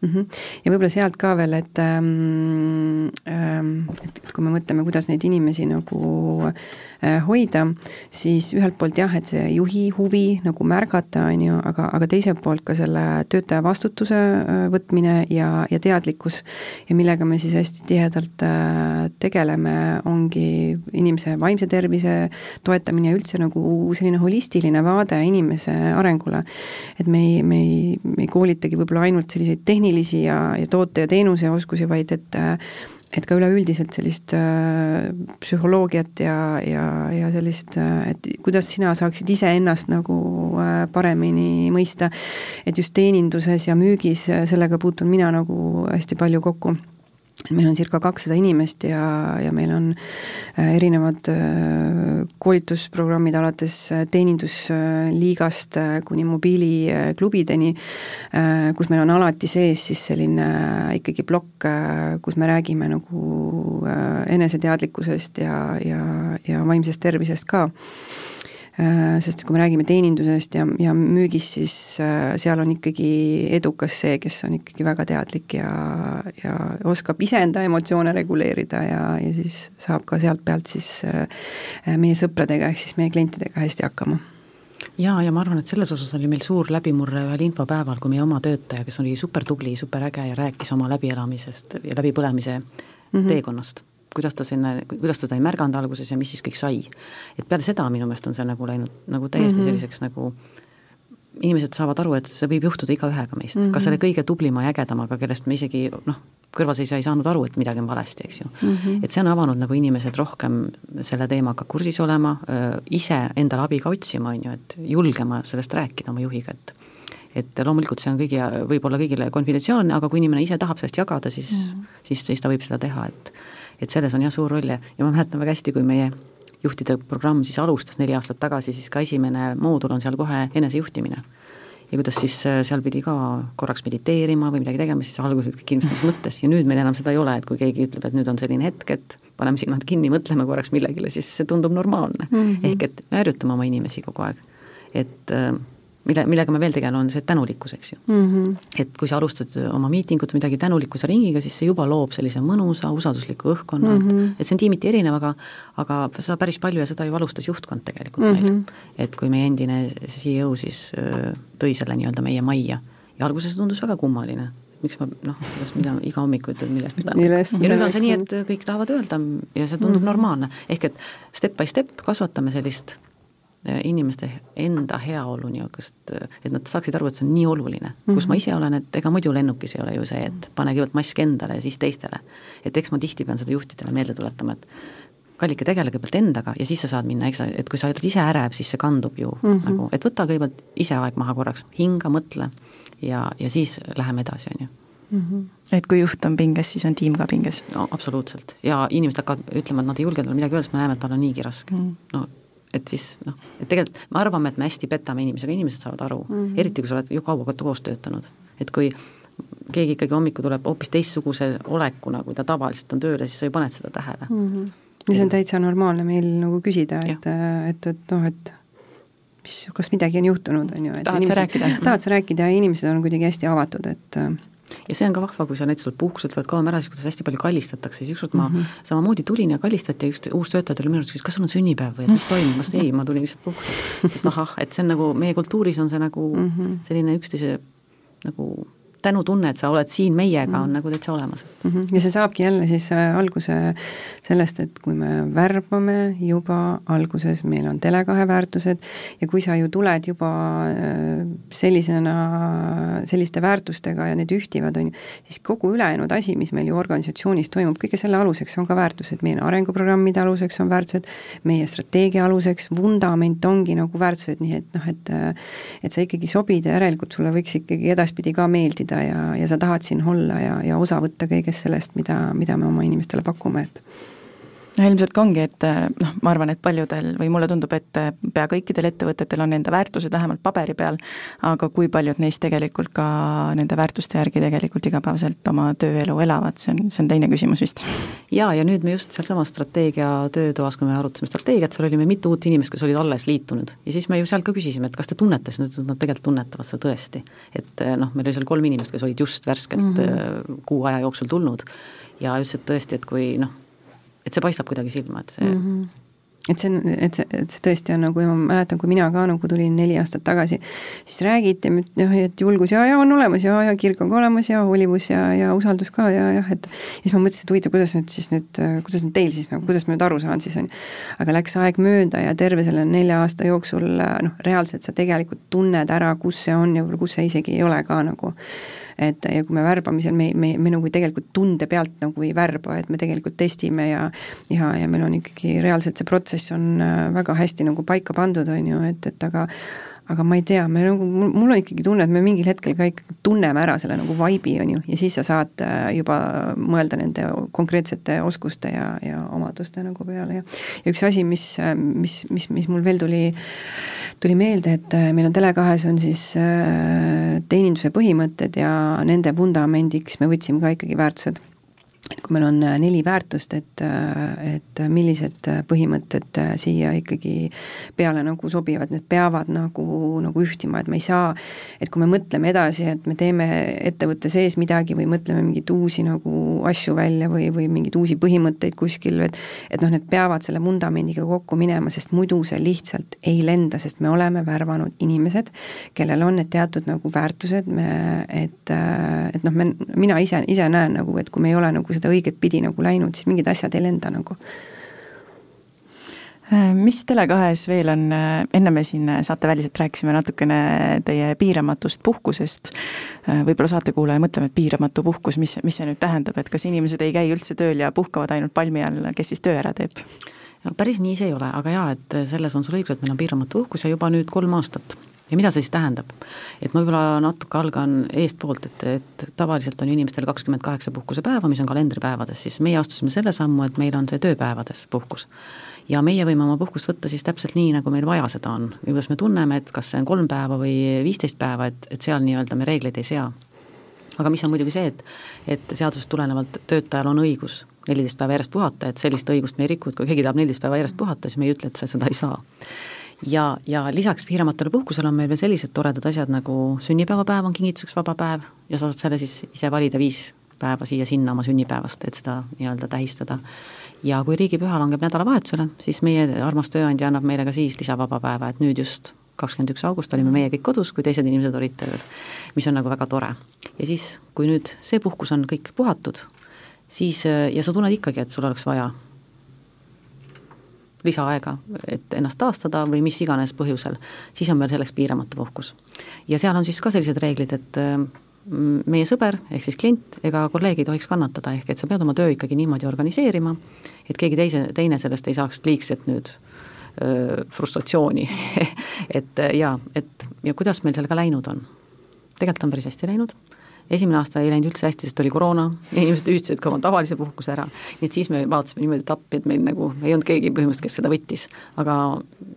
mm. -hmm. ja võib-olla sealt ka veel, et ähm, ähm, et kui me mõtleme, kuidas neid inimesi nagu äh, hoida, siis ühelt poolt jah, et see juhi huvi nagu märgata, on ju, aga, aga teiselt poolt ka selle töötaja vastutuse äh, võtmine ja, ja teadlikkus ja millega me siis hästi tihedalt äh, tegeleme, ongi inimese vaimse tervise toetamine ja üldse nagu selline holistiline vaade inimese arengule. et me ei, me ei, me ei koolitagi võib-olla ainult selliseid tehnilisi tehnilisi ja, ja toote- ja teenuseoskusi, vaid et et ka üleüldiselt sellist äh, psühholoogiat ja, ja, ja sellist, äh, et kuidas sina saaksid iseennast nagu äh, paremini mõista, et just teeninduses ja müügis äh, sellega puutun mina nagu hästi palju kokku meil on circa kakssada inimest ja, ja meil on äh, erinevad äh, koolitusprogrammid alates äh, teenindusliigast kuni mobiiliklubideni, kus meil on alati sees siis selline ikkagi plokk, kus me räägime nagu eneseteadlikkusest ja, ja, ja vaimsest tervisest ka sest kui me räägime teenindusest ja, ja müügist, siis äh, seal on ikkagi edukas see, kes on ikkagi väga teadlik ja, ja oskab iseenda emotsioone reguleerida ja, ja siis saab ka sealt pealt siis äh, meie sõpradega ehk siis meie klientidega hästi hakkama jaa, ja ma arvan, et selles osas oli meil suur läbimurre ühel infopäeval, kui meie oma töötaja, kes oli super tubli, super äge ja rääkis oma läbielamisest ja läbipõlemise mm -hmm. teekonnast kuidas ta sinna, kuidas ta seda ei märganud alguses ja mis siis kõik sai. et peale seda minu meelest on see nagu läinud nagu täiesti mm -hmm. selliseks nagu inimesed saavad aru, et see võib juhtuda igaühega meist mm, -hmm. kas selle kõige tublima ja ägedamaga, kellest me isegi noh, kõrvalseisja ei saanud aru, et midagi on valesti, eks ju mm. -hmm. et see on avanud nagu inimesed rohkem selle teemaga kursis olema, ise endale abi ka otsima, on ju, et julgema sellest rääkida oma juhiga, et et loomulikult see on kõigi, võib-olla kõigile konfidentsiaalne, aga kui inimene ise tahab sellest jagada, siis mm, -hmm. siis, siis ta võib seda teha, et et selles on jah suur roll ja, ja ma mäletan väga hästi, kui meie juhtide programm siis alustas neli aastat tagasi, siis ka esimene moodul on seal kohe enesejuhtimine. ja kuidas siis äh, seal pidi ka korraks mediteerima või midagi tegema, siis alguses kõik inimesed olid mõttes ja nüüd meil enam seda ei ole, et kui keegi ütleb, et nüüd on selline hetk, et paneme silmad kinni, mõtleme korraks millegile, siis see tundub normaalne mm. -hmm. ehk et me harjutame oma inimesi kogu aeg. et äh, mille, millega me veel tegelen, on see tänulikkus, eks ju mm. -hmm. et kui sa alustad oma miitingut midagi tänulikkuse ringiga, siis see juba loob sellise mõnusa, usaldusliku õhkkonna mm, -hmm. et, et see on tiimiti erinev, aga aga seda päris palju ja seda ju alustas juhtkond tegelikult mm -hmm. meil. et kui meie endine CEO siis öö, tõi selle nii-öelda meie majja ja alguses tundus väga kummaline, miks ma noh, kuidas mida iga hommik ütled, millest me täna. ja nüüd on see nii, et kõik tahavad öelda ja see tundub mm -hmm. normaalne, ehk et step by step kasvatame sellist Äh, inimeste enda heaolu niisugust, äh, et nad saaksid aru, et see on nii oluline, kus mm -hmm. ma ise olen, et ega muidu lennukis ei ole ju see, et pane kõigepealt mask endale ja siis teistele. et eks ma tihti pean seda juhtidele meelde tuletama, et kallike, tegele kõigepealt endaga ja siis sa saad minna, eks, et kui sa oled ise ärev, siis see kandub ju mm -hmm. nagu, et võta kõigepealt ise aeg maha korraks, hinga, mõtle ja, ja siis läheme edasi, on ju mm. -hmm. et kui juht on pinges, siis on tiim ka pinges? no absoluutselt ja inimesed hakkavad ütlema, et nad ei julge talle midagi öelda, sest me näeme, et tal on niigi raske mm. -hmm. no et siis noh, et tegelikult me arvame, et me hästi petame inimesi, aga inimesed saavad aru mm, -hmm. eriti kui sa oled ju kaua koos töötanud, et kui keegi ikkagi hommikul tuleb hoopis teistsuguse olekuna, kui ta tavaliselt on tööl ja siis sa ju paned seda tähele mm. -hmm. ja see on täitsa normaalne meil nagu küsida, et, et, et noh, et mis, kas midagi on juhtunud, on ju. tahad sa rääkida? tahad sa rääkida ja inimesed on kuidagi hästi avatud, et ja see on ka vahva, kui sa näiteks oled puhkuselt, võid kaua ära, siis kuidas hästi palju kallistatakse, siis ükskord ma mm -hmm. samamoodi tulin ja kallistati ja üks uus töötaja tuli minu juurde, küsis, kas sul on sünnipäev või et mis toimub, ma ütlesin ei, ma tulin lihtsalt puhkuselt. sest ahah, et see on nagu, meie kultuuris on see nagu mm -hmm. selline üksteise nagu tänutunne, et sa oled siin meiega, on mm. nagu täitsa olemas mm. -hmm. ja see saabki jälle siis äh, alguse sellest, et kui me värbame juba alguses, meil on Tele2 väärtused ja kui sa ju tuled juba äh, sellisena, selliste väärtustega ja need ühtivad, on ju, siis kogu ülejäänud asi, mis meil ju organisatsioonis toimub, kõige selle aluseks on ka väärtused, meie arenguprogrammide aluseks on väärtused, meie strateegia aluseks, vundament ongi nagu väärtused, nii et noh, et äh, et sa ikkagi sobid ja järelikult sulle võiks ikkagi edaspidi ka meeldida õppida ja, ja sa tahad siin olla ja, ja osa võtta kõigest sellest, mida, mida me oma inimestele pakume, et no ilmselt ka ongi, et noh, ma arvan, et paljudel või mulle tundub, et pea kõikidel ettevõtetel on enda väärtused vähemalt paberi peal, aga kui paljud neist tegelikult ka nende väärtuste järgi tegelikult igapäevaselt oma tööelu elavad, see on, see on teine küsimus vist. jaa, ja nüüd me just sealsamas strateegia töötoas, kui me arutasime strateegiat, seal oli meil mitu uut inimest, kes olid alles liitunud ja siis me ju seal ka küsisime, et kas te tunnete, siis nad et nad tegelikult tunnetavad seda tõesti. et noh, meil oli seal kolm inimest, kes olid just värskelt mm -hmm. kuu aja jooksul tulnud ja ütlesid tõesti, et kui noh, et see paistab kuidagi silma, et see mm -hmm et see on, et see, et see tõesti on nagu, ma mäletan, kui mina ka nagu tulin neli aastat tagasi, siis räägiti, noh, et julgus ja, ja on olemas ja, ja kirg on ka olemas ja hoolivus ja, ja usaldus ka ja jah, et siis ma mõtlesin, et huvitav, kuidas nüüd siis nüüd, kuidas nüüd teil siis nagu, kuidas ma nüüd aru saan siis, on ju. aga läks aeg mööda ja terve selle nelja aasta jooksul noh, reaalselt sa tegelikult tunned ära, kus see on ja kus see isegi ei ole ka nagu et ja kui me värbamisel, me, me, me nagu tegelikult tunde pealt nagu ei värba, et me tegelikult testime ja ja, ja meil on ikkagi reaalselt see protsess on äh, väga hästi nagu paika pandud, on ju, et, et aga aga ma ei tea, me nagu, mul on ikkagi tunne, et me mingil hetkel ka ikkagi tunneme ära selle nagu vibe'i, on ju, ja siis sa saad äh, juba mõelda nende konkreetsete oskuste ja, ja omaduste nagu peale ja ja üks asi, mis, mis, mis, mis mul veel tuli, tuli meelde, et äh, meil on Tele2-s on siis äh, teeninduse põhimõtted ja nende vundamendiks me võtsime ka ikkagi väärtused et kui meil on äh, neli väärtust, et, äh, et millised äh, põhimõtted siia ikkagi peale nagu sobivad, need peavad nagu, nagu ühtima, et me ei saa, et kui me mõtleme edasi, et me teeme ettevõtte sees midagi või mõtleme mingeid uusi nagu asju välja või, või mingeid uusi põhimõtteid kuskil, et et noh, need peavad selle vundamendiga kokku minema, sest muidu see lihtsalt ei lenda, sest me oleme värvanud inimesed, kellel on need teatud nagu väärtused, me, et, et noh, me, mina ise, ise näen nagu, et kui me ei ole nagu seda õiget pidi nagu läinud, siis mingid asjad ei lenda nagu mis Tele2-s veel on, äh, enne me siin saateväliselt rääkisime natukene teie piiramatust puhkusest, äh, võib-olla saatekuulaja mõtleb, et piiramatu puhkus, mis, mis see nüüd tähendab, et kas inimesed ei käi üldse tööl ja puhkavad ainult palmi all, kes siis töö ära teeb? no päris nii see ei ole, aga jaa, et selles on sul õigus, et meil on piiramatu puhkus ja juba nüüd kolm aastat ja mida see siis tähendab? et ma võib-olla natuke algan eestpoolt, et, et tavaliselt on inimestel kakskümmend kaheksa puhkusepäeva, mis on kalendripäevades, siis meie astusime selle sammu, et meil on see tööpäevades puhkus. Ja meie võime oma puhkust võtta siis täpselt nii, nagu meil vaja seda on, ja kuidas me tunneme, et kas see on kolm päeva või viisteist päeva, et, et seal nii-öelda me reegleid ei sea. aga mis on muidugi see, et, et seadusest tulenevalt töötajal on õigus neliteist päeva järjest puhata, et sellist õigust me ei riku, et kui keegi tahab neliteist päeva järjest puhata, siis me ei ütle, et sa seda ei saa ja, ja lisaks piiramatule puhkusele on meil veel sellised toredad asjad nagu sünnipäevapäev on kingituseks vaba päev ja sa saad selle siis ise valida viis päeva siia-sinna oma sünnipäevast, et seda nii-öelda tähistada. Ja kui riigipüha langeb nädalavahetusele, siis meie armas tööandja annab meile ka siis lisavaba päeva, et nüüd just kakskümmend üks august olime meie kõik kodus, kui teised inimesed olid tööl, mis on nagu väga tore. ja siis, kui nüüd see puhkus on kõik puhatud, siis ja sa tunned ikkagi, et sul oleks vaja lisaaega, et ennast taastada või mis iganes põhjusel, siis on meil selleks piiramatu puhkus. ja seal on siis ka sellised reeglid, et mm, meie sõber, ehk siis klient ega kolleeg ei tohiks kannatada, ehk et sa pead oma töö ikkagi niimoodi organiseerima, et keegi teise, teine sellest ei saaks liigset nüüd öö, frustratsiooni et jaa, et ja kuidas meil sellega läinud on? tegelikult on päris hästi läinud esimene aasta ei läinud üldse hästi, sest oli koroona ja inimesed hüvitasid ka oma tavalise puhkuse ära, nii et siis me vaatasime niimoodi, et appi, et meil nagu ei olnud keegi põhimõtteliselt, kes seda võttis. aga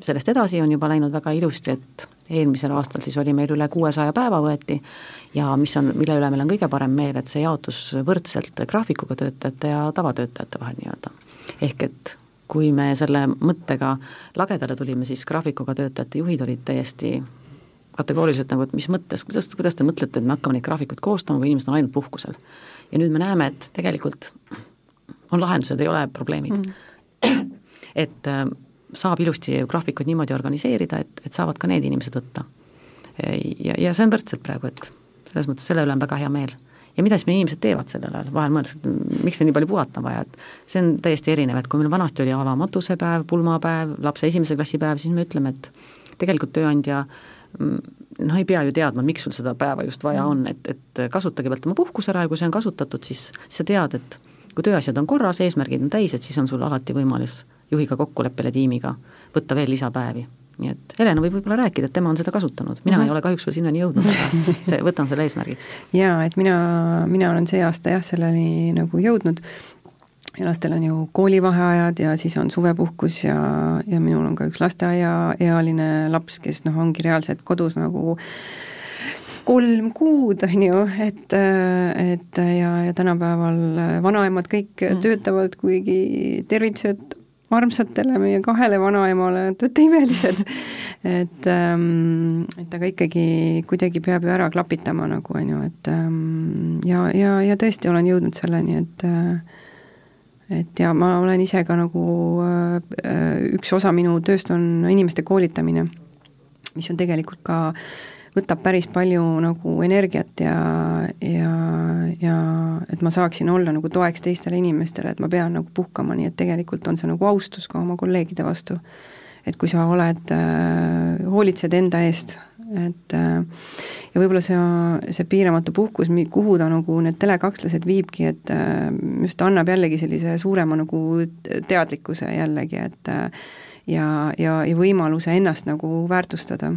sellest edasi on juba läinud väga ilusti, et eelmisel aastal siis oli meil üle kuuesaja päeva võeti ja mis on, mille üle meil on kõige parem meel, et see jaotus võrdselt graafikuga töötajate ja tavatöötajate vahel nii-öelda. ehk et kui me selle mõttega lagedale tulime, siis graafikuga töötajate juhid olid täiesti kategooriliselt nagu, et mis mõttes, kuidas, kuidas te mõtlete, et me hakkame neid graafikuid koostama, kui inimesed on ainult puhkusel. ja nüüd me näeme, et tegelikult on lahendused, ei ole probleemid mm.. et äh, saab ilusti graafikuid niimoodi organiseerida, et, et saavad ka need inimesed võtta. ja, ja see on võrdselt praegu, et selles mõttes selle üle on väga hea meel ja mida siis meie inimesed teevad sellel ajal, vahel mõeldes, et miks neil nii palju puhata on vaja, et see on täiesti erinev, et kui meil vanasti oli a la matusepäev, pulmapäev, lapse esimese klassi päev, siis me ütleme, et tegelikult tööandja mm, noh, ei pea ju teadma, miks sul seda päeva just vaja on, et, et kasuta kõigepealt oma puhkuse ära ja kui see on kasutatud, siis sa tead, et kui tööasjad on korras, eesmärgid on täis, et siis on sul alati võimalus juhiga kokkuleppele tiimiga võtta veel lisapäevi nii et Helena võib võib-olla rääkida, et tema on seda kasutanud, mina mm -hmm. ei ole kahjuks veel sinnani jõudnud, aga see, võtan selle eesmärgiks. jaa, et mina, mina olen see aasta jah, selleni nagu jõudnud ja lastel on ju koolivaheajad ja siis on suvepuhkus ja, ja minul on ka üks lasteaiaealine laps, kes noh, ongi reaalselt kodus nagu kolm kuud, on ju, et, et ja, ja tänapäeval vanaemad kõik mm. töötavad, kuigi tervitused armsatele meie kahele vanaemale, et olete imelised. et ähm,, et aga ikkagi kuidagi peab ju ära klapitama nagu, on ju, et ähm, ja, ja, ja tõesti olen jõudnud selleni, et äh, et ja ma olen ise ka nagu äh,, üks osa minu tööst on inimeste koolitamine, mis on tegelikult ka äh, võtab päris palju nagu energiat ja, ja, ja et ma saaksin olla nagu toeks teistele inimestele, et ma pean nagu puhkama, nii et tegelikult on see nagu austus ka oma kolleegide vastu. et kui sa oled äh,, hoolitsed enda eest, et äh, ja võib-olla see, see piiramatu puhkus, kuhu ta nagu need telekakslased viibki, et äh, just annab jällegi sellise suurema nagu teadlikkuse jällegi, et äh, ja, ja, ja võimaluse ennast nagu väärtustada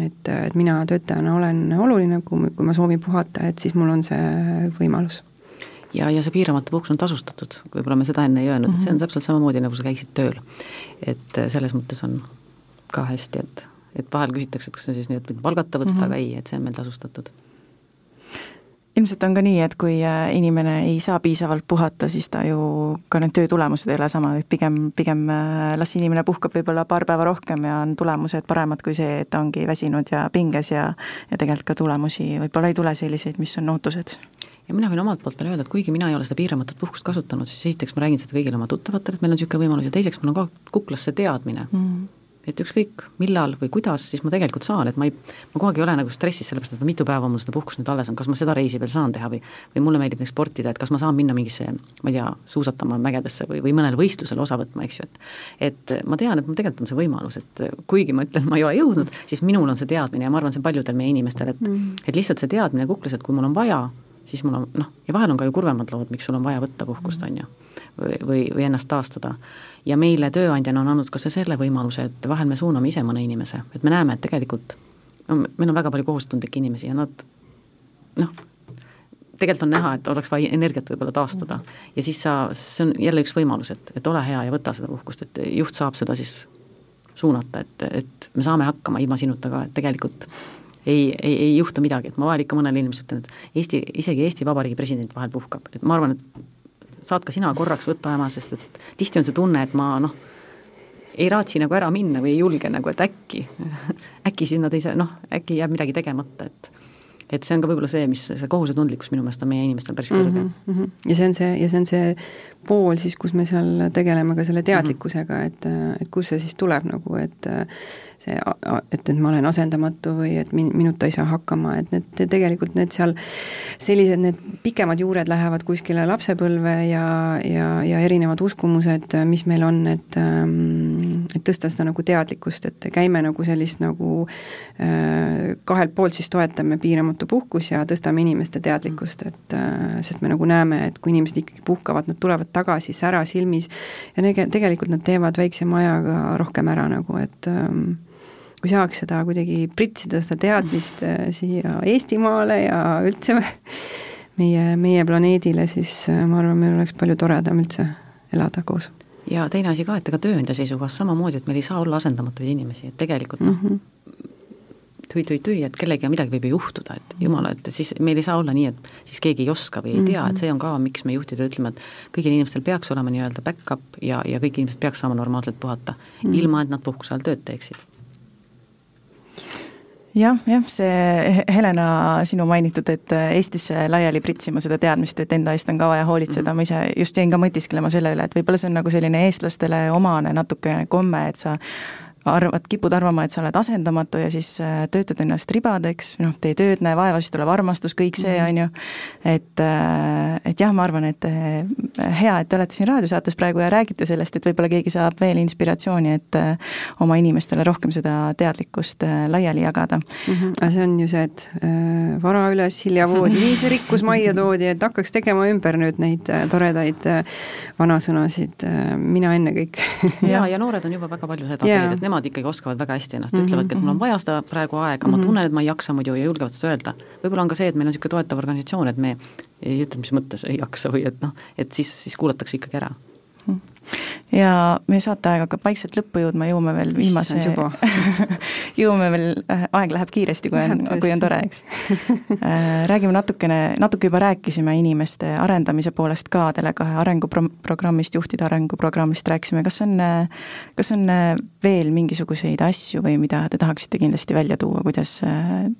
et, et mina töötajana olen oluline, kui, kui ma soovin puhata, et siis mul on see võimalus. ja, ja see piiramatu puhkus on tasustatud, võib-olla me seda enne ei öelnud mm, -hmm. et see on mhm. täpselt samamoodi, nagu sa käiksid tööl. et selles mõttes on ka hästi, et, et vahel küsitakse, et kas see siis nii, et palgata võtta mm, -hmm. aga ei, et see on meil tasustatud ilmselt on ka nii, et kui äh, inimene ei saa piisavalt puhata, siis ta ju, ka need töö tulemused ei ole sama, et pigem, pigem äh, las inimene puhkab võib-olla paar päeva rohkem ja on tulemused paremad kui see, et ta ongi väsinud ja pinges ja ja tegelikult ka tulemusi võib-olla ei tule selliseid, mis on ootused ja mina võin omalt poolt veel öelda, et kuigi mina ei ole seda piiramatut puhkust kasutanud, siis esiteks ma räägin seda kõigile oma tuttavatele, et meil on niisugune võimalus ja teiseks mul on ka kuklas see teadmine mm. Et ükskõik millal või kuidas, siis ma tegelikult saan, et ma ei, ma kogu aeg ei ole nagu stressis, sellepärast et mitu päeva mul seda puhkust nüüd alles on, kas ma seda reisi veel saan teha või või mulle meeldib näiteks sportida, et kas ma saan minna mingisse, ma ei tea, suusatama mägedesse või, või mõnele võistlusele osa võtma, eks ju, et et ma tean, et mul tegelikult on see võimalus, et kuigi ma ütlen, ma ei ole jõudnud, siis minul on see teadmine ja ma arvan, see on paljudel meie inimestel, et mm. et lihtsalt see teadmine kuklas, et kui mul on vaja, siis mul on noh, ja vahel on ka ju kurvemad lood, miks sul on vaja võtta puhkust, on ju või, või, ennast taastada. ja meile tööandjana on andnud ka see selle võimaluse, et vahel me suuname ise mõne inimese, et me näeme, et tegelikult no meil on väga palju kohustundlikke inimesi ja nad noh, tegelikult on näha, et oleks vaja energiat võib-olla taastada. ja siis sa, see on jälle üks võimalus, et, et ole hea ja võta seda puhkust, et juht saab seda siis suunata, et, et me saame hakkama ilma sinuta ka, et tegelikult ei, ei, ei juhtu midagi, et ma vahel ikka mõnele inimesele ütlen, et Eesti, isegi Eesti Vabariigi president vahel puhkab, et ma arvan, et saad ka sina korraks võtta ema, sest et tihti on see tunne, et ma noh, ei raatsi nagu ära minna või ei julge nagu, et äkki, äkki sinna teise, noh, äkki jääb midagi tegemata, et et see on ka võib-olla see, mis see kohusetundlikkus minu meelest on meie inimestel päris kõrge mm. -hmm. ja see on see, ja see on see pool siis, kus me seal tegeleme ka selle teadlikkusega, et, et kust see siis tuleb nagu, et see, et, et ma olen asendamatu või et min-, minuta ei saa hakkama, et need tegelikult need seal sellised, need pikemad juured lähevad kuskile lapsepõlve ja, ja, ja erinevad uskumused, mis meil on, et et tõsta seda nagu teadlikkust, et käime nagu sellist nagu äh, kahelt poolt siis toetame piiramatu puhkus ja tõstame inimeste teadlikkust, et äh, sest me nagu näeme, et kui inimesed ikkagi puhkavad, nad tulevad tagasi sära silmis ja nege-, tegelikult nad teevad väiksema ajaga rohkem ära nagu, et ähm, kui saaks seda kuidagi pritsida, seda teadmist äh, siia Eestimaale ja üldse meie, meie planeedile, siis äh, ma arvan, meil oleks palju toredam üldse elada koos. ja teine asi ka, et ega tööandja seisukohast samamoodi, et meil ei saa olla asendamatuid inimesi, et tegelikult noh mm -hmm., tui-tui-tui, et kellegagi midagi võib ju juhtuda, et jumala, et siis meil ei saa olla nii, et siis keegi ei oska või ei tea, et see on ka, miks me juhtidele ütleme, et kõigil inimestel peaks olema nii-öelda back-up ja, ja kõik inimesed peaks saama normaalselt puhata mm, -hmm. ilma et nad puhkuse all tööd teeksid jah, jah, see Helena, sinu mainitud, et Eestisse laiali pritsima seda teadmist, et enda eest on ka vaja hoolitseda mm, -hmm. ma ise just jäin ka mõtisklema selle üle, et võib-olla see on nagu selline eestlastele omane natukene komme, et sa arvad, kipud arvama, et sa oled asendamatu ja siis äh, töötad ennast ribadeks, noh, tee tööd, näe vaeva, siis tuleb armastus, kõik see, mhm. on ju. et, äh, et jah, ma arvan, et äh, hea, et te olete siin raadiosaates praegu ja räägite sellest, et võib-olla keegi saab veel inspiratsiooni, et oma inimestele rohkem seda teadlikkust laiali jagada mm. -hmm. aga see on ju see, et äh, vara üles, hilja voodi, nii see rikkus majja toodi, et hakkaks tegema ümber nüüd neid äh, toredaid äh, vanasõnasid mina ennekõike ja, ja noored on juba väga palju seda teinud, et nemad ikkagi oskavad väga hästi ennast mm, -hmm. ütlevadki, et mul on vaja seda praegu aega mm, -hmm. ma tunnen, et ma ei jaksa muidu ja julgevad seda öelda. võib-olla on ka see, et meil on niisugune toetav organisatsioon, et me ei ütle, mis mõttes ei jaksa või et noh, et siis, siis kuulatakse ikkagi ära ja meie saateaeg hakkab vaikselt lõppu jõudma, jõuame veel viimase jõuame veel, äh, aeg läheb kiiresti, kui on, kui on tore, eks. Äh, räägime natukene, natuke juba rääkisime inimeste arendamise poolest ka Tele2 arenguprogrammist, juhtide arenguprogrammist rääkisime, kas on, kas on veel mingisuguseid asju või mida te tahaksite kindlasti välja tuua, kuidas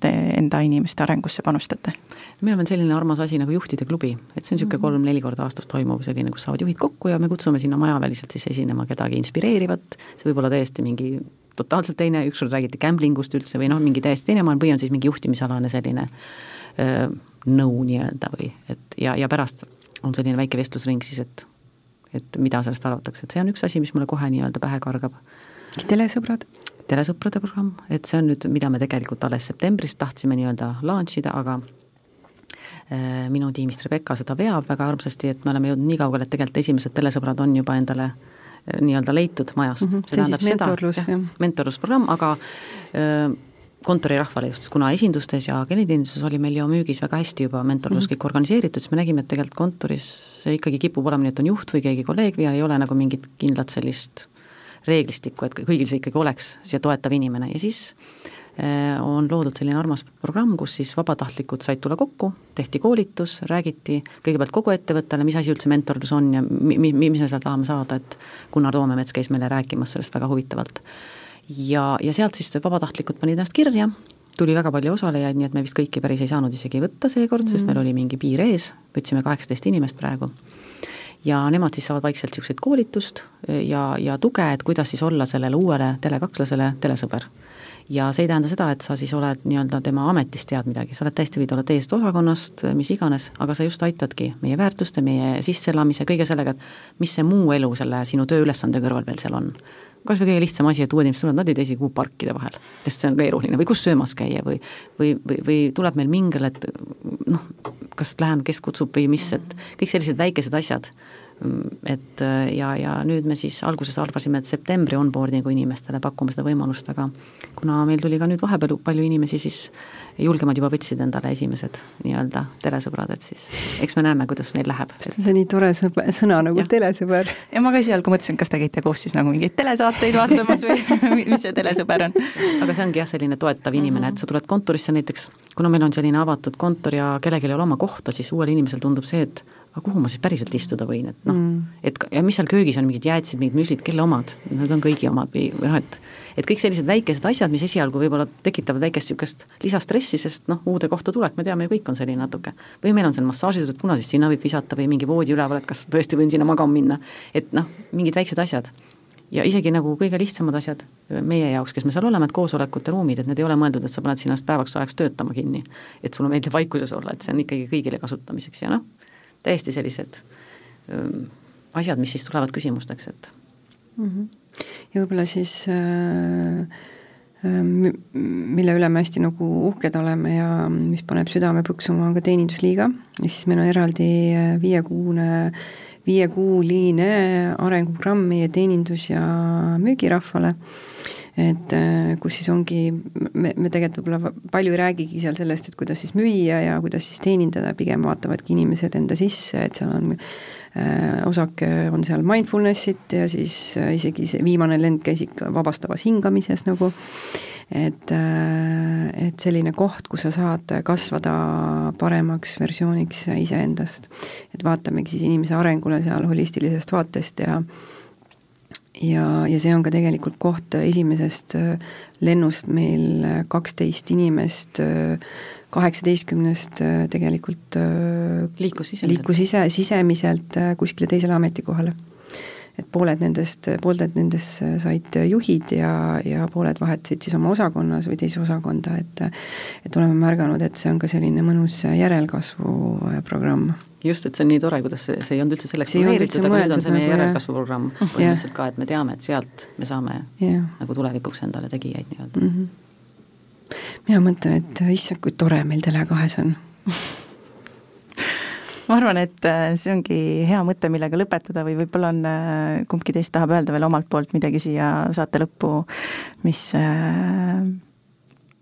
te enda inimeste arengusse panustate? meil on selline armas asi nagu juhtide klubi, et see on niisugune mhm. kolm-neli korda aastas toimuv selline, kus saavad juhid kokku ja me kutsume sinna majaväliselt siis esinema kedagi inspireerivat, see võib olla täiesti mingi totaalselt teine, ükskord räägiti gamblingust üldse või noh, mingi täiesti teine maailm või on siis mingi juhtimisalane selline öö, nõu nii-öelda või et ja, ja pärast on selline väike vestlusring siis, et et mida sellest arvatakse, et see on üks asi, mis mulle kohe nii-öelda pähe kargab. telesõbrad? telesõprade programm, et see on nüüd, mida me tegelikult alles septembris tahtsime nii-öelda launch ida, aga minu tiimist Rebecca seda veab väga armsasti, et me oleme jõudnud nii kaugele, et tegelikult esimesed telesõbrad on juba endale äh, nii-öelda leitud majast mm. -hmm. see, see on siis mentorlus, jah? mentorlusprogramm, aga öö, äh, kontorirahvale just, kuna esindustes ja klienditeeninduses oli meil ju müügis väga hästi juba mentorlus mm -hmm. kõik organiseeritud, siis me nägime, et tegelikult kontoris see ikkagi kipub olema nii, et on juht või keegi kolleeg või ei ole nagu mingit kindlat sellist reeglistikku, et kõigil see ikkagi oleks see toetav inimene ja siis äh, Äh, on loodud selline armas programm, kus siis vabatahtlikud said tulla kokku, tehti koolitus, räägiti kõigepealt kogu ettevõttele, mis asi üldse mentorlus on ja mi-, mi-, mis me sealt tahame saada, et Gunnar Toomemets käis meile rääkimas sellest väga huvitavalt. ja, ja sealt siis vabatahtlikud panid ennast kirja, tuli väga palju osalejaid, nii et me vist kõiki päris ei saanud isegi võtta seekord mm, -hmm. sest meil oli mingi piir ees, võtsime kaheksateist inimest praegu ja nemad siis saavad vaikselt niisuguseid koolitust ja, ja tuge, et kuidas siis olla sellele uuele Tele2-lasele telesõber ja see ei tähenda seda, et sa siis oled nii-öelda tema ametist tead midagi, sa oled täiesti võid olla teisest osakonnast, mis iganes, aga sa just aitadki meie väärtuste, meie sisseelamise, kõige sellega, et mis see muu elu selle sinu tööülesande kõrval veel seal on. kas või kõige lihtsam asi, et uued inimesed tulevad, nad ei tea isegi, kuhu parkida vahel, sest see on keeruline või kus söömas käia või või, või, või tuleb meil mingil, et noh, kas lähen, kes kutsub või mis, et kõik sellised väikesed asjad et ja, ja nüüd me siis alguses arvasime, et septembri onboarding'u inimestele pakume seda võimalust, aga kuna meil tuli ka nüüd vahepeal palju inimesi, siis julgemad juba võtsid endale esimesed nii-öelda telesõbrad, et siis eks me näeme, kuidas neil läheb. see on nii tore sõna nagu ja. telesõber. ja ma ka esialgu mõtlesin, kas te käite koos siis nagu mingeid telesaateid vaatamas või mis see telesõber on. aga see ongi jah, selline toetav inimene, et sa tuled kontorisse näiteks, kuna meil on selline avatud kontor ja kellelgi ei ole oma kohta, siis uuel inimesel tundub see, et aga kuhu ma siis päriselt istuda võin, et noh mm., et ja mis seal köögis on, mingid jäätised, mingid müslid, kelle omad, need on kõigi omad või, või noh, et et kõik sellised väikesed asjad, mis esialgu võib-olla tekitavad väikest niisugust lisastressi, sest noh, uude kohta tulek, me teame ju, kõik on selline natuke. või meil on seal massaažitud, et kuna siis sinna võib visata või mingi voodi üleval, et kas tõesti võin sinna magama minna, et noh, mingid väiksed asjad ja isegi nagu kõige lihtsamad asjad meie jaoks, kes me seal oleme, et koosolekute ruumid, et need ei ole mõeldud, et sa paned sinna päevaks ajaks töötama kinni. et sulle meeldib vaikuses olla, et see on ikkagi kõigile kasutamiseks ja noh, täiesti sellised öö, asjad, mis siis tulevad küsimusteks, et mm. -hmm. ja võib-olla siis äh, äh mille üle me hästi nagu uhked oleme ja mis paneb südame põksuma, on ka teenindusliiga, ja siis meil on eraldi äh, viiekuune viiekuuline arenguprogramm meie teenindus- ja müügirahvale et äh, kus siis ongi, me, me tegelikult võib-olla palju ei räägigi seal sellest, et kuidas siis müüa ja kuidas siis teenindada, pigem vaatavadki inimesed enda sisse, et seal on äh, osake on seal mindfulness'it ja siis äh, isegi see viimane lend käis ikka vabastavas hingamises nagu, et, et selline koht, kus sa saad kasvada paremaks versiooniks iseendast. et vaatamegi siis inimese arengule seal holistilisest vaatest ja ja, ja see on ka tegelikult koht esimesest äh, lennust meil äh, kaksteist inimest, äh, kaheksateistkümnest tegelikult liikus sisemiselt, liikus ise, sisemiselt kuskile teisele ametikohale. Et pooled nendest, pooled nendest said juhid ja, ja pooled vahetasid siis oma osakonnas või teise osakonda, et et oleme märganud, et see on ka selline mõnus järelkasvu programm just, et see on nii tore, kuidas see, see ei olnud üldse selleks planeeritud, aga nüüd on see meie nagu, järelkasvuprogramm põhimõtteliselt ka, et me teame, et sealt me saame yeah. nagu tulevikuks endale tegijaid nii-öelda mm. -hmm. mina mõtlen, et issand, kui tore meil Tele2-s on ma arvan, et äh, see ongi hea mõte, millega lõpetada või võib-olla on, äh, kumbki teist tahab öelda veel omalt poolt midagi siia saate lõppu, mis äh,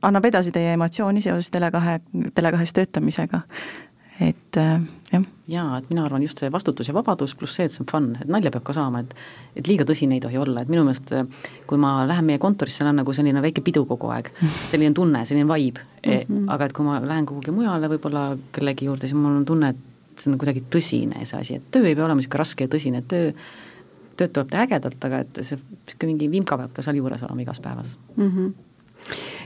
annab edasi teie emotsiooni seoses Tele2, Tele2-s töötamisega et äh, jah. jaa, et mina arvan just see vastutus ja vabadus pluss see, et see on fun, et nalja peab ka saama, et et liiga tõsine ei tohi olla, et minu meelest kui ma lähen meie kontorisse, seal on nagu selline väike pidu kogu aeg, selline tunne, selline vibe mm, -hmm. aga et kui ma lähen kuhugi mujale võib-olla kellegi juurde, siis mul on tunne, et see on kuidagi tõsine, see asi, et töö ei pea olema niisugune raske ja tõsine, töö tööd tuleb teha ägedalt, aga et see, niisugune mingi vimka peab ka seal juures olema igaspäevas mm. -hmm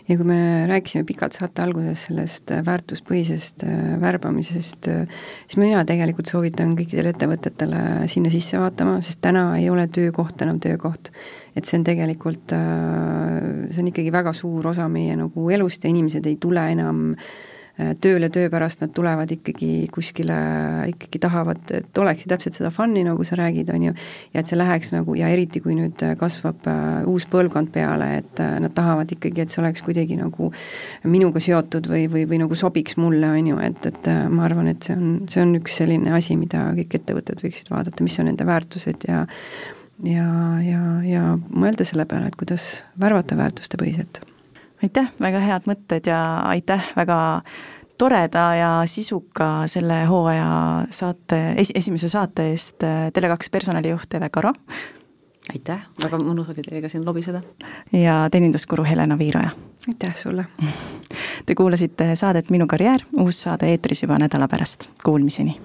ja kui me rääkisime pikalt saate alguses sellest äh, väärtuspõhisest äh, värbamisest, äh, siis mina tegelikult soovitan kõikidele ettevõtetele sinna sisse vaatama, sest täna ei ole töökoht enam töökoht. et see on tegelikult, see on ikkagi väga suur osa meie nagu elust ja inimesed ei tule enam Äh, tööle töö pärast, nad tulevad ikkagi kuskile, ikkagi tahavad, et olekski täpselt seda fun'i, nagu sa räägid, on ju, ja et see läheks nagu ja eriti, kui nüüd kasvab äh, uus põlvkond peale, et äh, nad tahavad ikkagi, et see oleks kuidagi nagu minuga seotud või, või, või nagu sobiks mulle, on ju, et, et ma arvan, et see on, see on üks selline asi, mida kõik ettevõtted võiksid vaadata, mis on nende väärtused ja ja, ja, ja mõelda selle peale, et kuidas värvata väärtustepõhiselt aitäh, väga head mõtted ja aitäh väga toreda ja sisuka selle hooaja saate, esi-, esimese saate eest äh, Tele2 personalijuht Eve Karo. aitäh, väga mõnus oli teiega siin lobiseda. ja teeninduskuru Helena Viiroja. aitäh sulle! Te kuulasite saadet Minu karjäär, uus saade eetris juba nädala pärast, kuulmiseni!